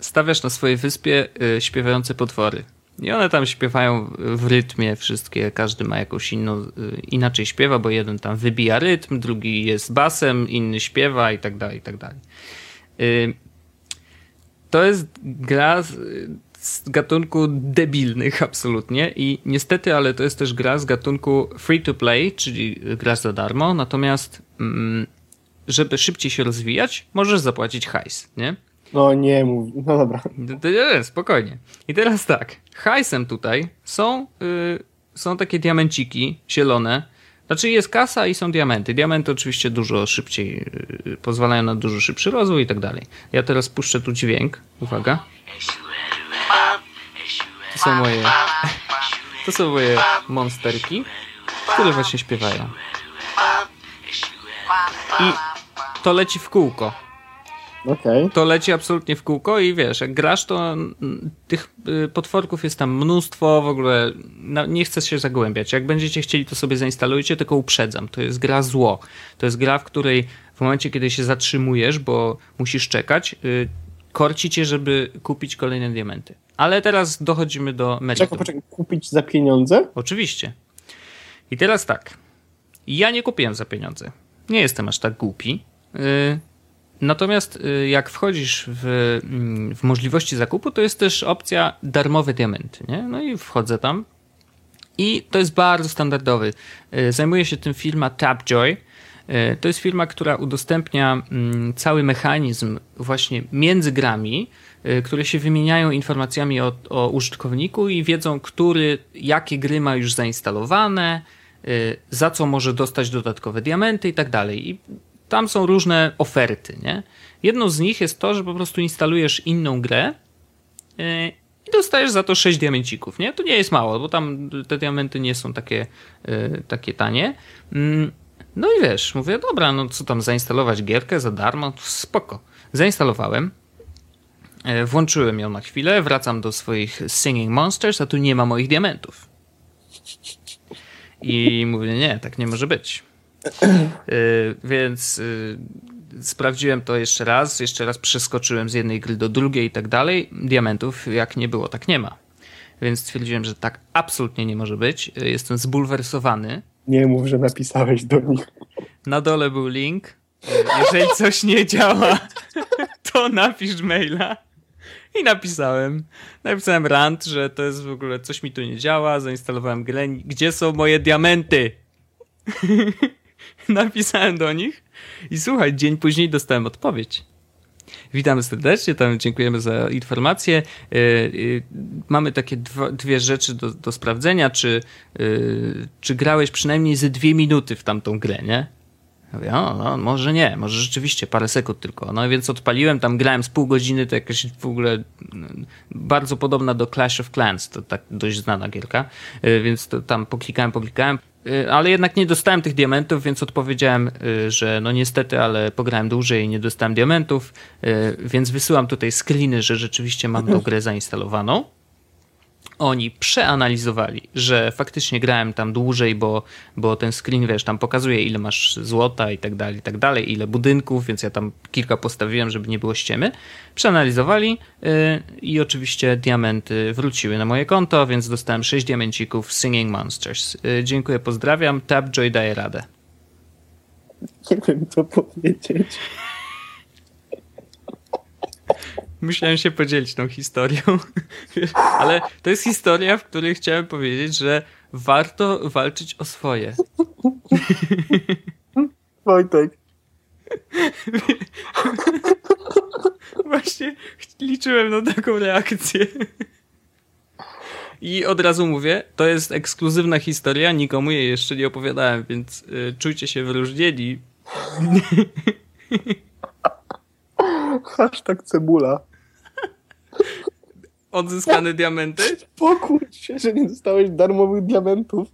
stawiasz na swojej wyspie śpiewające potwory. I one tam śpiewają w rytmie wszystkie, każdy ma jakąś inną, inaczej śpiewa, bo jeden tam wybija rytm, drugi jest basem, inny śpiewa i tak dalej, i tak dalej. To jest gra z gatunku debilnych absolutnie i niestety, ale to jest też gra z gatunku free to play, czyli gra za darmo, natomiast mm, żeby szybciej się rozwijać, możesz zapłacić hajs, nie?
No nie mów, no dobra.
Nie, spokojnie. I teraz tak, hajsem tutaj są, yy, są takie diamenciki zielone, znaczy jest kasa i są diamenty. Diamenty oczywiście dużo szybciej, yy, pozwalają na dużo szybszy rozwój i tak dalej. Ja teraz puszczę tu dźwięk, uwaga. To są moje, to są moje monsterki, które właśnie śpiewają. I to leci w kółko.
Okay.
To leci absolutnie w kółko i wiesz, jak grasz, to tych y, potworków jest tam mnóstwo, w ogóle no, nie chcę się zagłębiać. Jak będziecie chcieli, to sobie zainstalujcie, tylko uprzedzam. To jest gra zło. To jest gra, w której w momencie, kiedy się zatrzymujesz, bo musisz czekać, yy, korci cię, żeby kupić kolejne diamenty. Ale teraz dochodzimy do meritum.
Czekaj, poczekaj, kupić za pieniądze?
Oczywiście. I teraz tak. Ja nie kupiłem za pieniądze. Nie jestem aż tak głupi. Yy, natomiast yy, jak wchodzisz w, yy, w możliwości zakupu, to jest też opcja darmowe diamenty. Nie? No i wchodzę tam. I to jest bardzo standardowy. Y, zajmuje się tym firma Tapjoy. Y, to jest firma, która udostępnia mm, cały mechanizm właśnie między grami, Y, które się wymieniają informacjami o, o użytkowniku i wiedzą, który, jakie gry ma już zainstalowane, y, za co może dostać dodatkowe diamenty i tak dalej. I tam są różne oferty. Nie? Jedną z nich jest to, że po prostu instalujesz inną grę y, i dostajesz za to 6 diamencików. Nie? To nie jest mało, bo tam te diamenty nie są takie, takie tanie. Mm, no i wiesz, mówię, dobra, no co tam, zainstalować gierkę za darmo? Spoko. Zainstalowałem. E, włączyłem ją na chwilę, wracam do swoich Singing Monsters, a tu nie ma moich diamentów. I mówię, nie, tak nie może być. Yy, więc yy, sprawdziłem to jeszcze raz, jeszcze raz przeskoczyłem z jednej gry do drugiej i tak dalej. Diamentów jak nie było, tak nie ma. Więc stwierdziłem, że tak absolutnie nie może być. Yy, jestem zbulwersowany.
Nie mów, że napisałeś do nich.
Na dole był link. Jeżeli coś nie działa, to napisz maila. I napisałem. Napisałem rant, że to jest w ogóle coś mi tu nie działa. Zainstalowałem grę. Gdzie są moje diamenty? napisałem do nich. I słuchaj, dzień później dostałem odpowiedź. Witamy serdecznie, tam dziękujemy za informację. Yy, yy, mamy takie dwa, dwie rzeczy do, do sprawdzenia, czy, yy, czy grałeś przynajmniej ze dwie minuty w tamtą grę, nie? Mówię, o, no, może nie, może rzeczywiście parę sekund tylko. No więc odpaliłem, tam grałem z pół godziny, to jakaś w ogóle mm, bardzo podobna do Clash of Clans, to tak dość znana gierka, y, więc to tam poklikałem, poklikałem, y, ale jednak nie dostałem tych diamentów, więc odpowiedziałem, y, że no niestety, ale pograłem dłużej i nie dostałem diamentów, więc wysyłam tutaj screeny, że rzeczywiście mam tą grę zainstalowaną oni przeanalizowali, że faktycznie grałem tam dłużej, bo, bo ten screen, wiesz, tam pokazuje ile masz złota i tak dalej, i tak dalej, ile budynków, więc ja tam kilka postawiłem, żeby nie było ściemy. Przeanalizowali yy, i oczywiście diamenty wróciły na moje konto, więc dostałem 6 diamencików Singing Monsters. Yy, dziękuję, pozdrawiam. Tapjoy daje radę.
Nie wiem, co powiedzieć.
Musiałem się podzielić tą historią. Ale to jest historia, w której chciałem powiedzieć, że warto walczyć o swoje.
Wojtek.
Właśnie liczyłem na taką reakcję. I od razu mówię, to jest ekskluzywna historia, nikomu jej jeszcze nie opowiadałem, więc y, czujcie się wyróżnieni.
Hashtag cebula.
Odzyskane diamenty?
Pokój się, że nie dostałeś darmowych diamentów.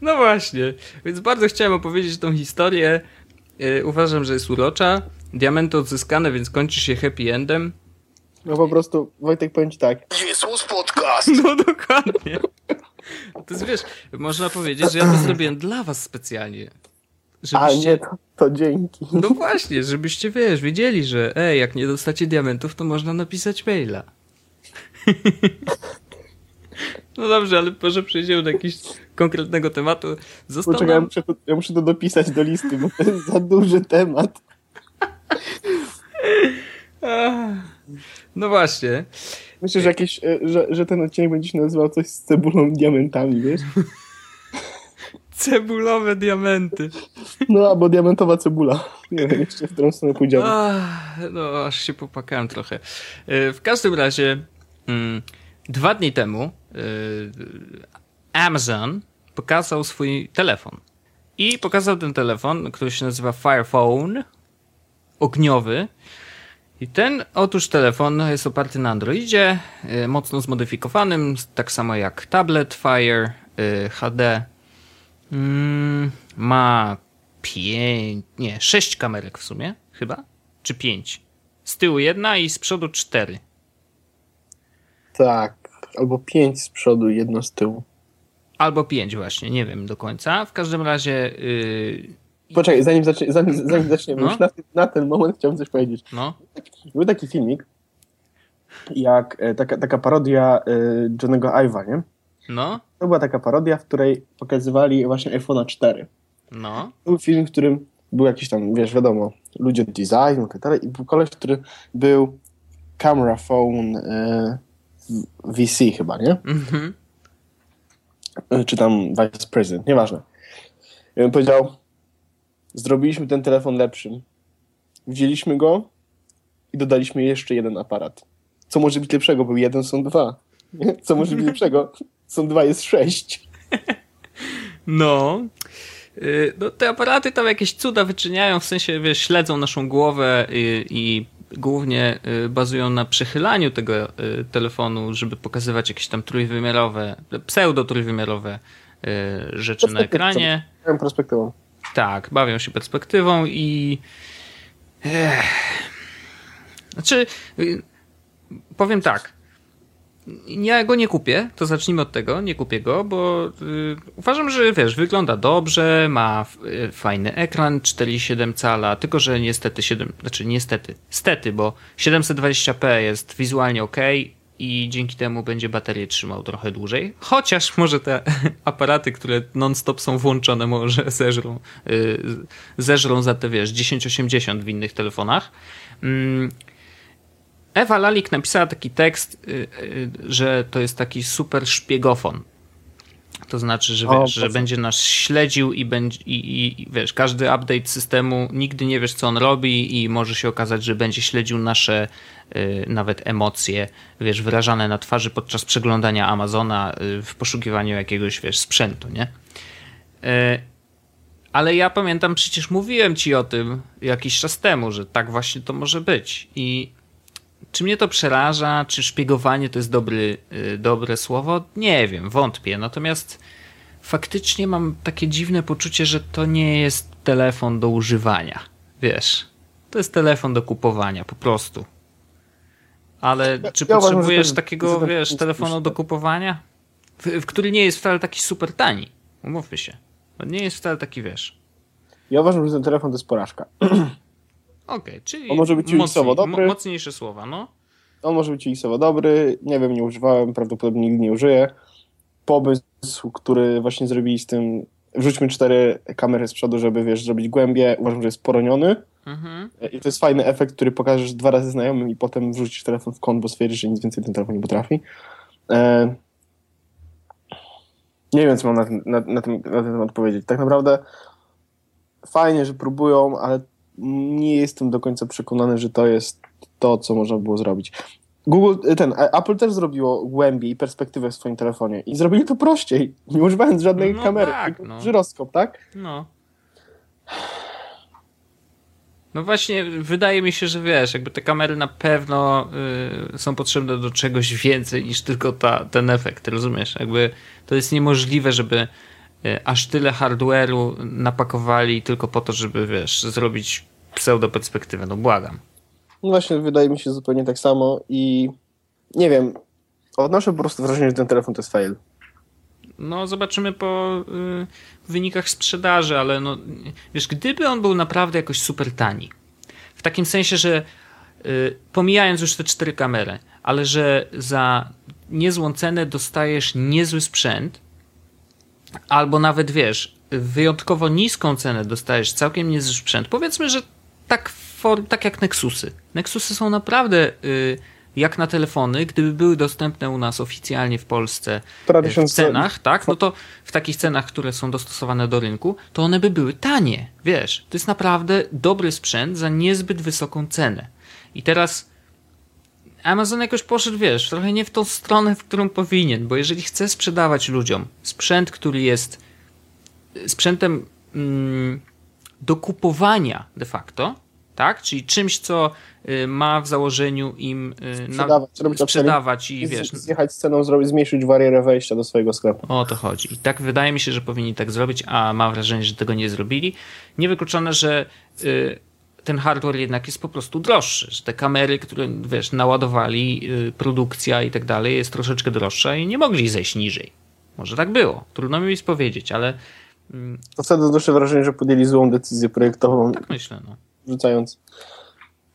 No właśnie, więc bardzo chciałem opowiedzieć tą historię. Y, uważam, że jest urocza. Diamenty odzyskane, więc kończy się happy endem.
No po prostu, Wojtek, powiem ci tak.
Jesus Podcast!
No dokładnie. To jest, wiesz, można powiedzieć, że ja to zrobiłem dla was specjalnie.
Żebyście... A nie, to, to dzięki.
No właśnie, żebyście, wiesz, wiedzieli, że ej, jak nie dostacie diamentów, to można napisać maila. No dobrze, ale może przejdziemy do jakiegoś konkretnego tematu.
Został Poczekaj, nam... ja, muszę to, ja muszę to dopisać do listy, bo to jest za duży temat.
No właśnie.
Myślę, że, jakieś, e, że, że ten odcinek będzie się nazywał coś z cebulą diamentami, wiesz?
Cebulowe diamenty.
No, albo diamentowa cebula. Nie wiem jeszcze, w którą stronę pójdziemy.
no, aż się popakałem trochę. E, w każdym razie, mm, dwa dni temu y, Amazon pokazał swój telefon. I pokazał ten telefon, który się nazywa Fire Phone, ogniowy. I ten otóż telefon jest oparty na Androidzie, y, mocno zmodyfikowanym, tak samo jak tablet Fire y, HD. Mm, ma pięć, nie, sześć kamerek w sumie, chyba? Czy pięć? Z tyłu jedna i z przodu cztery.
Tak, albo pięć z przodu, jedno z tyłu.
Albo pięć właśnie, nie wiem do końca. W każdym razie... Yy...
Poczekaj, zanim, zacznie, zanim, zanim zaczniemy, no? już na, na, ten moment chciałbym coś powiedzieć. No. Był taki filmik, jak e, taka, taka parodia y, Johnego Ive'a, nie?
No.
To była taka parodia, w której pokazywali właśnie iPhone'a 4.
No.
To był film, w którym był jakiś tam, wiesz, wiadomo, ludzie od designu i tak dalej. I był koleś, który był camera phone y, VC chyba, nie? Mhm. Czy tam vice president, nieważne. I on powiedział, zrobiliśmy ten telefon lepszym. Wzięliśmy go i dodaliśmy jeszcze jeden aparat. Co może być lepszego? Był jeden, są dwa. Co może być lepszego? Są dwa, jest sześć.
No. Y, no, te aparaty tam jakieś cuda wyczyniają, w sensie, wiesz, śledzą naszą głowę i, i głównie y, bazują na przechylaniu tego y, telefonu, żeby pokazywać jakieś tam trójwymiarowe, pseudo-trójwymiarowe rzeczy na ekranie.
perspektywą.
Tak, bawią się perspektywą i. Ech. Znaczy, powiem tak. Ja go nie kupię, to zacznijmy od tego, nie kupię go, bo y, uważam, że wiesz, wygląda dobrze, ma y, fajny ekran 4,7 cala, tylko że niestety 7, znaczy niestety, stety, bo 720p jest wizualnie ok i dzięki temu będzie baterię trzymał trochę dłużej. Chociaż może te aparaty, które non-stop są włączone, może zeżrą, y, zeżrą za te wiesz 1080 w innych telefonach. Mm, Ewa Lalik napisała taki tekst, y, y, że to jest taki super szpiegofon. To znaczy, że, wiesz, o, że będzie nas śledził i, będzie, i, i, wiesz, każdy update systemu, nigdy nie wiesz, co on robi i może się okazać, że będzie śledził nasze y, nawet emocje, wiesz, wyrażane na twarzy podczas przeglądania Amazona y, w poszukiwaniu jakiegoś, wiesz, sprzętu, nie? Y, ale ja pamiętam, przecież mówiłem ci o tym jakiś czas temu, że tak właśnie to może być i czy mnie to przeraża? Czy szpiegowanie to jest dobry, y, dobre słowo? Nie wiem, wątpię. Natomiast faktycznie mam takie dziwne poczucie, że to nie jest telefon do używania. Wiesz, to jest telefon do kupowania, po prostu. Ale czy ja potrzebujesz takiego, wiesz, telefonu do kupowania? W, w, który nie jest wcale taki super tani. Umówmy się. Nie jest wcale taki, wiesz.
Ja uważam, że ten telefon to jest porażka.
Okej, okay, czyli On może być mocniej, dobry. mocniejsze słowa, no.
On może być UX-owo dobry, nie wiem, nie używałem, prawdopodobnie nigdy nie użyję. Pomysł, który właśnie zrobili z tym, wrzućmy cztery kamery z przodu, żeby, wiesz, zrobić głębię, uważam, że jest poroniony. Mhm. I to jest fajny efekt, który pokażesz dwa razy znajomym i potem wrzucisz telefon w kąt, bo stwierdzisz, że nic więcej ten telefon nie potrafi. E... Nie wiem, co mam na na, na, ten, na ten temat powiedzieć. Tak naprawdę fajnie, że próbują, ale nie jestem do końca przekonany, że to jest to, co można było zrobić. Google, ten, Apple też zrobiło głębiej perspektywę w swoim telefonie i zrobili to prościej, nie używając żadnej
no
kamery,
tak, no.
żyroskop, tak?
No. No właśnie, wydaje mi się, że wiesz, jakby te kamery na pewno y, są potrzebne do czegoś więcej niż tylko ta, ten efekt, rozumiesz? Jakby to jest niemożliwe, żeby y, aż tyle hardware'u napakowali tylko po to, żeby, wiesz, zrobić pseudo perspektywę, no błagam.
No właśnie, wydaje mi się zupełnie tak samo i nie wiem, odnoszę po prostu wrażenie, że ten telefon to jest fail.
no zobaczymy po y, wynikach sprzedaży, ale no, wiesz, gdyby on był naprawdę jakoś super tani, w takim sensie, że y, pomijając już te cztery kamery, ale że za niezłą cenę dostajesz niezły sprzęt, albo nawet wiesz, wyjątkowo niską cenę dostajesz całkiem niezły sprzęt. Powiedzmy, że tak, for, tak jak Nexusy. Nexusy są naprawdę y, jak na telefony, gdyby były dostępne u nas oficjalnie w Polsce w cenach, tak, no to w takich cenach, które są dostosowane do rynku, to one by były tanie. Wiesz, to jest naprawdę dobry sprzęt za niezbyt wysoką cenę. I teraz Amazon jakoś poszedł, wiesz, trochę nie w tą stronę, w którą powinien, bo jeżeli chce sprzedawać ludziom sprzęt, który jest sprzętem mm, do kupowania de facto, tak? Czyli czymś, co y, ma w założeniu im y,
sprzedawać,
na, sprzedawać i, i wiesz.
Zjechać z ceną, zrobić, zmniejszyć barierę wejścia do swojego sklepu.
O to chodzi. I tak wydaje mi się, że powinni tak zrobić, a mam wrażenie, że tego nie zrobili. Niewykluczone, że y, ten hardware jednak jest po prostu droższy, że te kamery, które wiesz, naładowali, y, produkcja i tak dalej jest troszeczkę droższa i nie mogli zejść niżej. Może tak było. Trudno mi powiedzieć, ale.
Mm, to wtedy odnoszę wrażenie, że podjęli złą decyzję projektową.
Tak myślę, no.
Rzucając.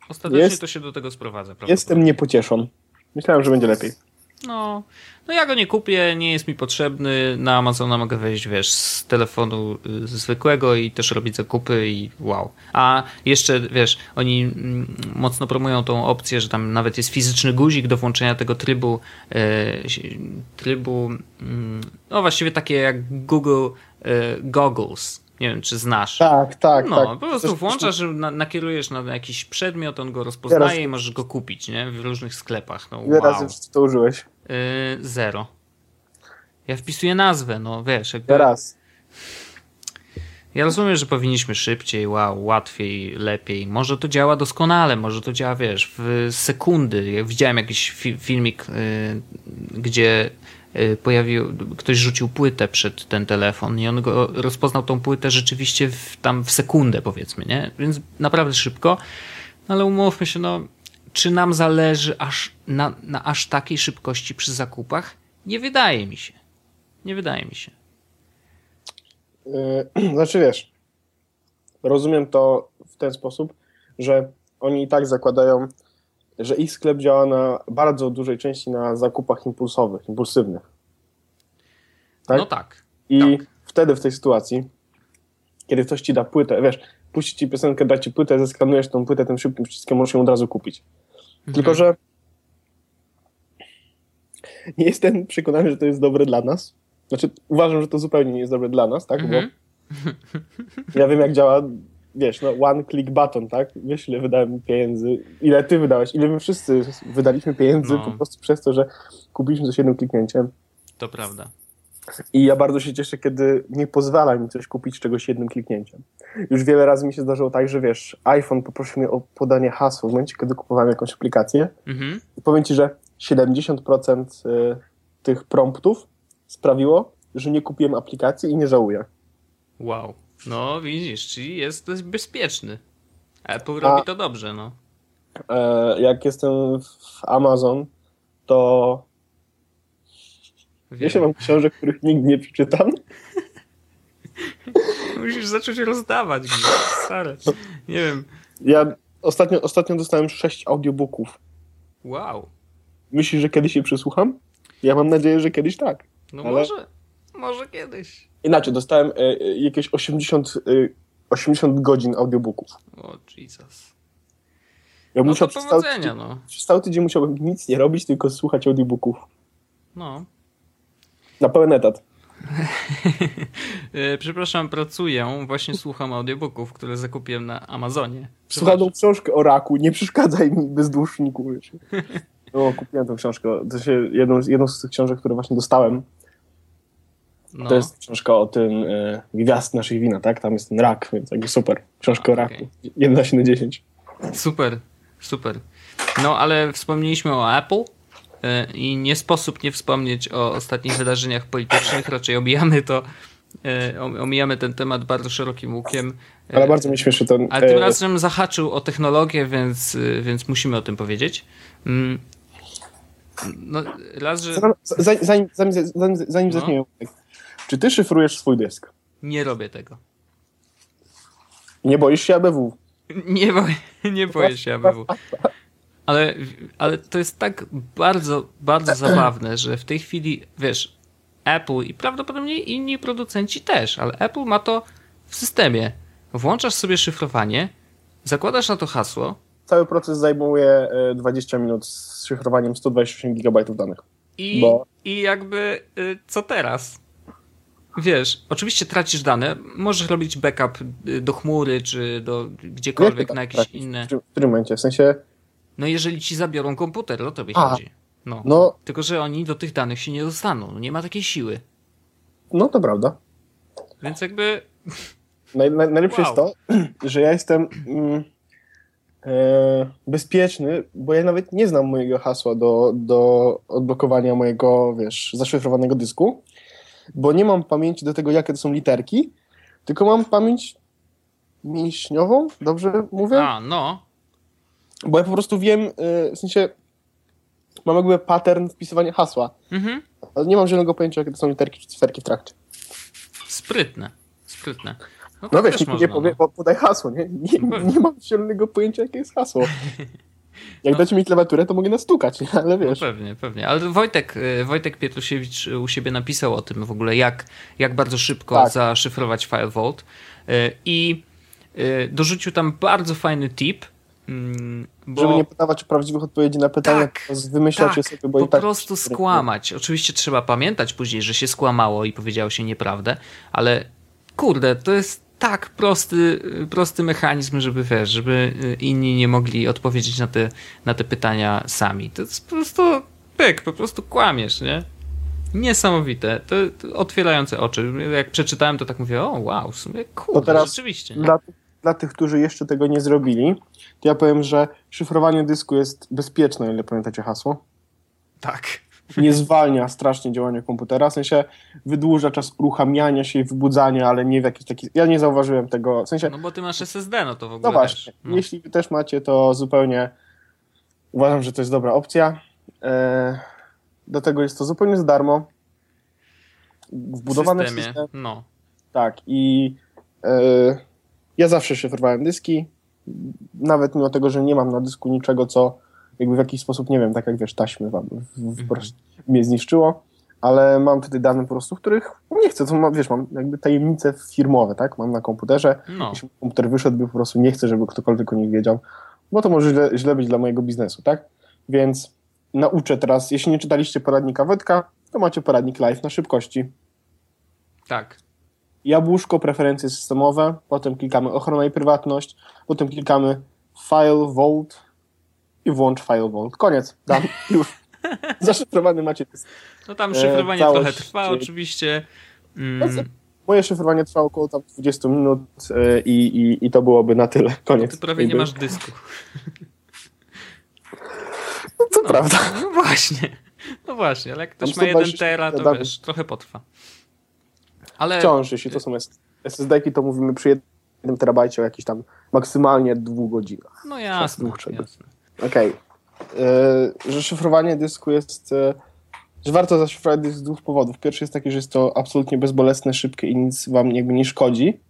Ostatecznie jest, to się do tego sprowadza.
Jestem niepocieszony. Myślałem, że będzie lepiej.
No, no ja go nie kupię, nie jest mi potrzebny. Na Amazona mogę wejść, wiesz, z telefonu y, zwykłego i też robić zakupy i wow. A jeszcze, wiesz, oni mm, mocno promują tą opcję, że tam nawet jest fizyczny guzik do włączenia tego trybu, e, trybu, mm, no właściwie takie jak Google e, Goggles nie wiem, czy znasz.
Tak, tak,
no,
tak.
po prostu włączasz, że nakierujesz na jakiś przedmiot, on go rozpoznaje i możesz go kupić, nie? W różnych sklepach. No,
Ile
wow.
razy to użyłeś?
Yy, zero. Ja wpisuję nazwę, no wiesz. Jakby...
Teraz.
Ja rozumiem, że powinniśmy szybciej, wow, łatwiej, lepiej. Może to działa doskonale, może to działa, wiesz, w sekundy. Ja widziałem jakiś fi filmik, yy, gdzie Y, pojawił, ktoś rzucił płytę przed ten telefon i on go rozpoznał tą płytę rzeczywiście w, tam w sekundę powiedzmy, nie? Więc naprawdę szybko. No ale umówmy się, no, czy nam zależy aż na, na aż takiej szybkości przy zakupach? Nie wydaje mi się. Nie wydaje mi się.
Yy, znaczy wiesz, rozumiem to w ten sposób, że oni i tak zakładają że ich sklep działa na bardzo dużej części na zakupach impulsowych, impulsywnych.
Tak? No tak.
I
tak.
wtedy w tej sytuacji, kiedy ktoś ci da płytę, wiesz, puści ci piosenkę, da ci płytę, zeskanujesz tą płytę tym szybkim przyciskiem, możesz ją od razu kupić. Mhm. Tylko, że nie jestem przekonany, że to jest dobre dla nas. Znaczy, uważam, że to zupełnie nie jest dobre dla nas, tak? Mhm. Bo ja wiem, jak działa wiesz, no one click button, tak? Wiesz, ile wydałem pieniędzy, ile ty wydałeś, ile my wszyscy wydaliśmy pieniędzy no. po prostu przez to, że kupiliśmy coś jednym kliknięciem.
To prawda.
I ja bardzo się cieszę, kiedy nie pozwala mi coś kupić czegoś jednym kliknięciem. Już wiele razy mi się zdarzyło tak, że wiesz, iPhone poprosił mnie o podanie hasła w momencie, kiedy kupowałem jakąś aplikację. Mhm. I powiem ci, że 70% y, tych promptów sprawiło, że nie kupiłem aplikacji i nie żałuję.
Wow. No, widzisz, czyli jest bezpieczny. Apple A, robi to dobrze, no.
E, jak jestem w Amazon, to Wiesz, ja mam książek, których nigdy nie przeczytam.
Musisz zacząć rozdawać, stare. Nie wiem.
Ja ostatnio, ostatnio dostałem sześć audiobooków.
Wow.
Myślisz, że kiedyś je przesłucham? Ja mam nadzieję, że kiedyś tak.
No ale... może, może kiedyś.
Inaczej, dostałem e, e, jakieś 80, 80 e, godzin audiobooków.
O, Jesus.
Ja no musiał to przez, cały tydzień, no. przez cały tydzień musiałbym nic nie robić, tylko słuchać audiobooków.
No.
Na pełen etat.
Przepraszam, pracuję. Właśnie słucham audiobooków, które zakupiłem na Amazonie.
Słucham książkę o raku. Nie przeszkadzaj mi bezdłuszniku. No, kupiłem tę książkę. To się jedną, jedną z tych książek, które właśnie dostałem, no. To jest książka o tym y, gwiazd naszych wina, tak? Tam jest ten rak, więc jakby super. Książka o raku. Okay. 11 na 10.
Super, super. No, ale wspomnieliśmy o Apple i nie sposób nie wspomnieć o ostatnich wydarzeniach politycznych. Raczej omijamy to, y, omijamy ten temat bardzo szerokim łukiem.
Ale bardzo mi śmieszy to.
Ale tym razem zahaczył o technologię, więc, więc musimy o tym powiedzieć. Mm, no, raz, że...
Zanim, zanim, zanim, zanim, zanim no. zaczniemy, Czy ty szyfrujesz swój dysk?
Nie robię tego.
Nie boisz się ABW?
Nie, boję, nie boję się ABW. Ale, ale to jest tak bardzo, bardzo zabawne, że w tej chwili, wiesz, Apple i prawdopodobnie inni producenci też, ale Apple ma to w systemie. Włączasz sobie szyfrowanie, zakładasz na to hasło.
Cały proces zajmuje 20 minut z szyfrowaniem 128 GB danych.
I, Bo... I jakby y, co teraz? Wiesz, oczywiście tracisz dane, możesz robić backup y, do chmury, czy do gdziekolwiek na jakieś tracić? inne.
W którym momencie? W sensie.
No jeżeli ci zabiorą komputer, o to by chodzi. No.
no.
Tylko, że oni do tych danych się nie dostaną. No, nie ma takiej siły.
No to prawda.
Więc jakby.
Naj, naj, najlepsze wow. jest to, że ja jestem mm, e, bezpieczny, bo ja nawet nie znam mojego hasła do, do odblokowania mojego, wiesz, zaszyfrowanego dysku bo nie mam pamięci do tego, jakie to są literki, tylko mam pamięć mięśniową, dobrze mówię?
A, no.
Bo ja po prostu wiem, y, w sensie mam jakby pattern wpisywania hasła, mhm. ale nie mam żadnego pojęcia, jakie to są literki czy cyferki w trakcie.
Sprytne, sprytne.
No, no wiesz, nikt nie powie, no. podaj hasło, nie? Nie, nie mam zielonego pojęcia, jakie jest hasło. Jak no. dacie mi klawiaturę, to mogę nastukać, ale no wiesz.
No pewnie, pewnie. Ale Wojtek, y, Wojtek Pietrusiewicz u siebie napisał o tym w ogóle, jak, jak bardzo szybko tak. zaszyfrować FileVault y, i dorzucił tam bardzo fajny tip,
mm, bo... Żeby nie podawać prawdziwych odpowiedzi na pytania, tak, wymyślać tak, sobie, bo
po
i tak...
Po prostu skłamać. Oczywiście trzeba pamiętać później, że się skłamało i powiedziało się nieprawdę, ale kurde, to jest tak prosty, prosty mechanizm, żeby wiesz, żeby inni nie mogli odpowiedzieć na te, na te pytania sami. To jest po prostu pyk, po prostu kłamiesz, nie? Niesamowite. To, to otwierające oczy. Jak przeczytałem, to tak mówię, o wow, w sumie kurde, to teraz rzeczywiście.
Dla, dla tych, którzy jeszcze tego nie zrobili, to ja powiem, że szyfrowanie dysku jest bezpieczne, o ile pamiętacie hasło.
Tak
nie zwalnia strasznie działania komputera, w sensie wydłuża czas uruchamiania się i wybudzania, ale nie w jakiś taki... Ja nie zauważyłem tego, w sensie...
No bo ty masz SSD, no to w ogóle
No właśnie, no. jeśli też macie, to zupełnie uważam, że to jest dobra opcja. E, do tego jest to zupełnie za darmo. Wbudowane w system.
No.
Tak i e, ja zawsze szyfrowałem dyski, nawet mimo tego, że nie mam na dysku niczego, co jakby w jakiś sposób, nie wiem, tak jak wiesz, taśmy wam w, w, mnie zniszczyło, ale mam tutaj dane po prostu, których nie chcę, to mam, wiesz, mam jakby tajemnice firmowe, tak, mam na komputerze, no. jeśli komputer wyszedłby, po prostu nie chcę, żeby ktokolwiek o nich wiedział, bo to może źle, źle być dla mojego biznesu, tak, więc nauczę teraz, jeśli nie czytaliście poradnika Wojtka, to macie poradnik live na szybkości.
Tak.
Jabłuszko, preferencje systemowe, potem klikamy ochrona i prywatność, potem klikamy file, vault, i włącz FileVault. Koniec. Dam. Już. Zaszyfrowany macie
No tam szyfrowanie e, trochę trwa oczywiście. Mm.
Moje szyfrowanie trwało około tam 20 minut e, i, i, i to byłoby na tyle. Koniec.
No ty prawie nie masz dysku.
No to no, prawda.
No właśnie. No właśnie, ale jak ktoś ma 1 tera, to wiesz, trochę potrwa. Ale...
Wciąż, jeśli to są SSD-ki, to mówimy przy 1 terabajcie o jakichś tam maksymalnie dwóch godzinach.
No jasne, jasne.
Okej. Okay. E, że szyfrowanie dysku jest. E, że warto zaszyfrować dysk z dwóch powodów. Pierwszy jest taki, że jest to absolutnie bezbolesne, szybkie i nic wam jakby nie szkodzi.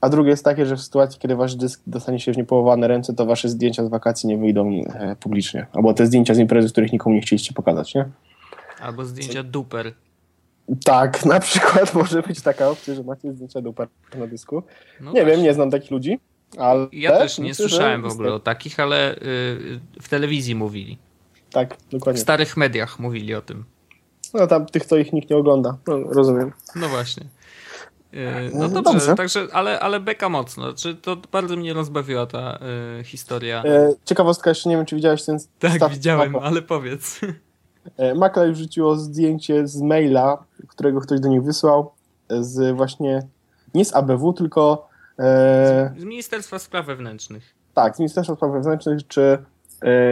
A drugie jest takie, że w sytuacji, kiedy wasz dysk dostanie się w niepołowane ręce, to wasze zdjęcia z wakacji nie wyjdą e, publicznie. Albo te zdjęcia z imprezy, których nikomu nie chcieliście pokazać, nie?
Albo zdjęcia duper.
Tak, na przykład może być taka opcja, że macie zdjęcia duper na dysku. No nie właśnie. wiem, nie znam takich ludzi. Ale
ja też nie myślę, słyszałem w ogóle o takich, ale y, w telewizji mówili.
Tak, dokładnie.
W starych mediach mówili o tym.
No tam tych, to ich nikt nie ogląda. No, rozumiem.
No właśnie. Y, no dobrze, dobrze, także, ale, ale beka mocno. Znaczy, to bardzo mnie rozbawiła ta y, historia.
E, ciekawostka, jeszcze nie wiem, czy widziałeś ten
Tak, widziałem, ale powiedz.
E, Makler wrzuciło zdjęcie z maila, którego ktoś do nich wysłał, z właśnie nie z ABW, tylko
E, z Ministerstwa Spraw Wewnętrznych.
Tak, z Ministerstwa Spraw Wewnętrznych, czy e,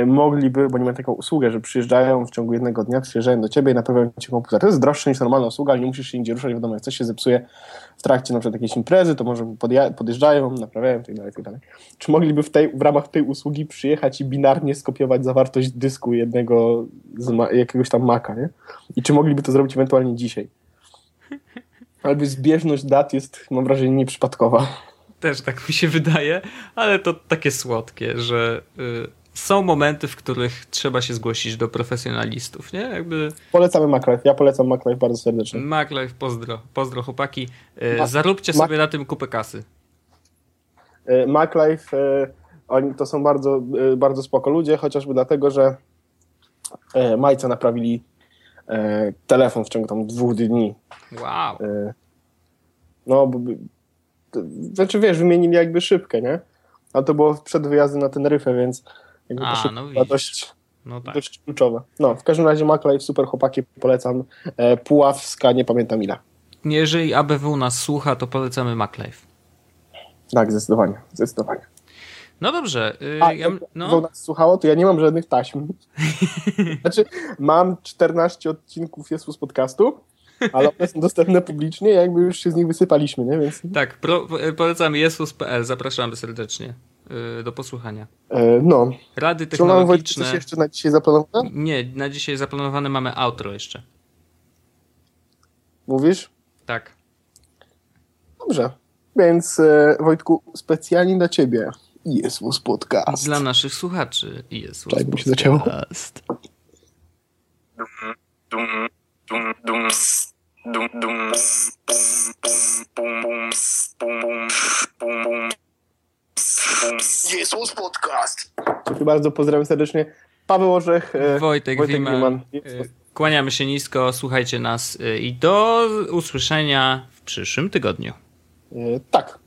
mogliby, bo nie mają taką usługę, że przyjeżdżają w ciągu jednego dnia, przyjeżdżają do ciebie i naprawiają ci komputer. To jest droższe niż normalna usługa, ale nie musisz się nigdzie ruszać, wiadomo, jak coś się zepsuje w trakcie na przykład jakiejś imprezy, to może podjeżdżają, naprawiają itd., tak itd. Tak czy mogliby w, tej, w ramach tej usługi przyjechać i binarnie skopiować zawartość dysku jednego z jakiegoś tam maka, nie? I czy mogliby to zrobić ewentualnie dzisiaj? Albo zbieżność dat jest, mam wrażenie, nieprzypadkowa.
Też tak mi się wydaje, ale to takie słodkie, że y, są momenty, w których trzeba się zgłosić do profesjonalistów, nie? Jakby
Polecamy MacLife. Ja polecam MacLife bardzo serdecznie.
MacLife, pozdro, pozdro chłopaki.
Ma-
zaróbcie
Ma-
sobie na tym kupę kasy.
E, MacLife, e, oni to są bardzo, e, bardzo spoko ludzie, chociażby dlatego, że e, Majce naprawili e, telefon w ciągu tam dwóch dni.
Wow.
E, No, znaczy wiesz, wymienili jakby szybkę, nie? A to było przed wyjazdem na Teneryfę, więc jakby
A,
to
no widzisz.
dość,
No tak.
dość kluczowe. No, w każdym razie MacLife, super chłopaki, polecam. E, Puławska, nie pamiętam ile.
Jeżeli ABW nas słucha, to polecamy MacLife.
Tak, zdecydowanie, zdecydowanie.
No dobrze. y,
A,
ja, no,
nas słuchało, to ja nie mam żadnych taśm. znaczy, mam 14 odcinków z podcastu, ale one są dostępne publicznie, jakby już się z nich wysypaliśmy, nie? Więc
tak, pro, polecamy jesus.pl. Zapraszamy serdecznie do posłuchania.
e, no.
Rady
Czy mamy
technologiczne.
coś jeszcze na dzisiaj zaplanowane?
Nie, na dzisiaj zaplanowane mamy outro jeszcze.
Mówisz?
Tak.
Dobrze. Więc e, Wojtku, specjalnie dla ciebie Jezus Podcast.
Dla naszych słuchaczy jest
Tak, bo się zaczęło.
podcast.
Jezus Podcast. Bardzo, pozdrawiam serdecznie. Paweł Orzech, e,
Wojtek,
Wojtek
Wiman.
Wiman.
Y, Kłaniamy się nisko, słuchajcie nas y, i do usłyszenia w przyszłym tygodniu.
E, tak.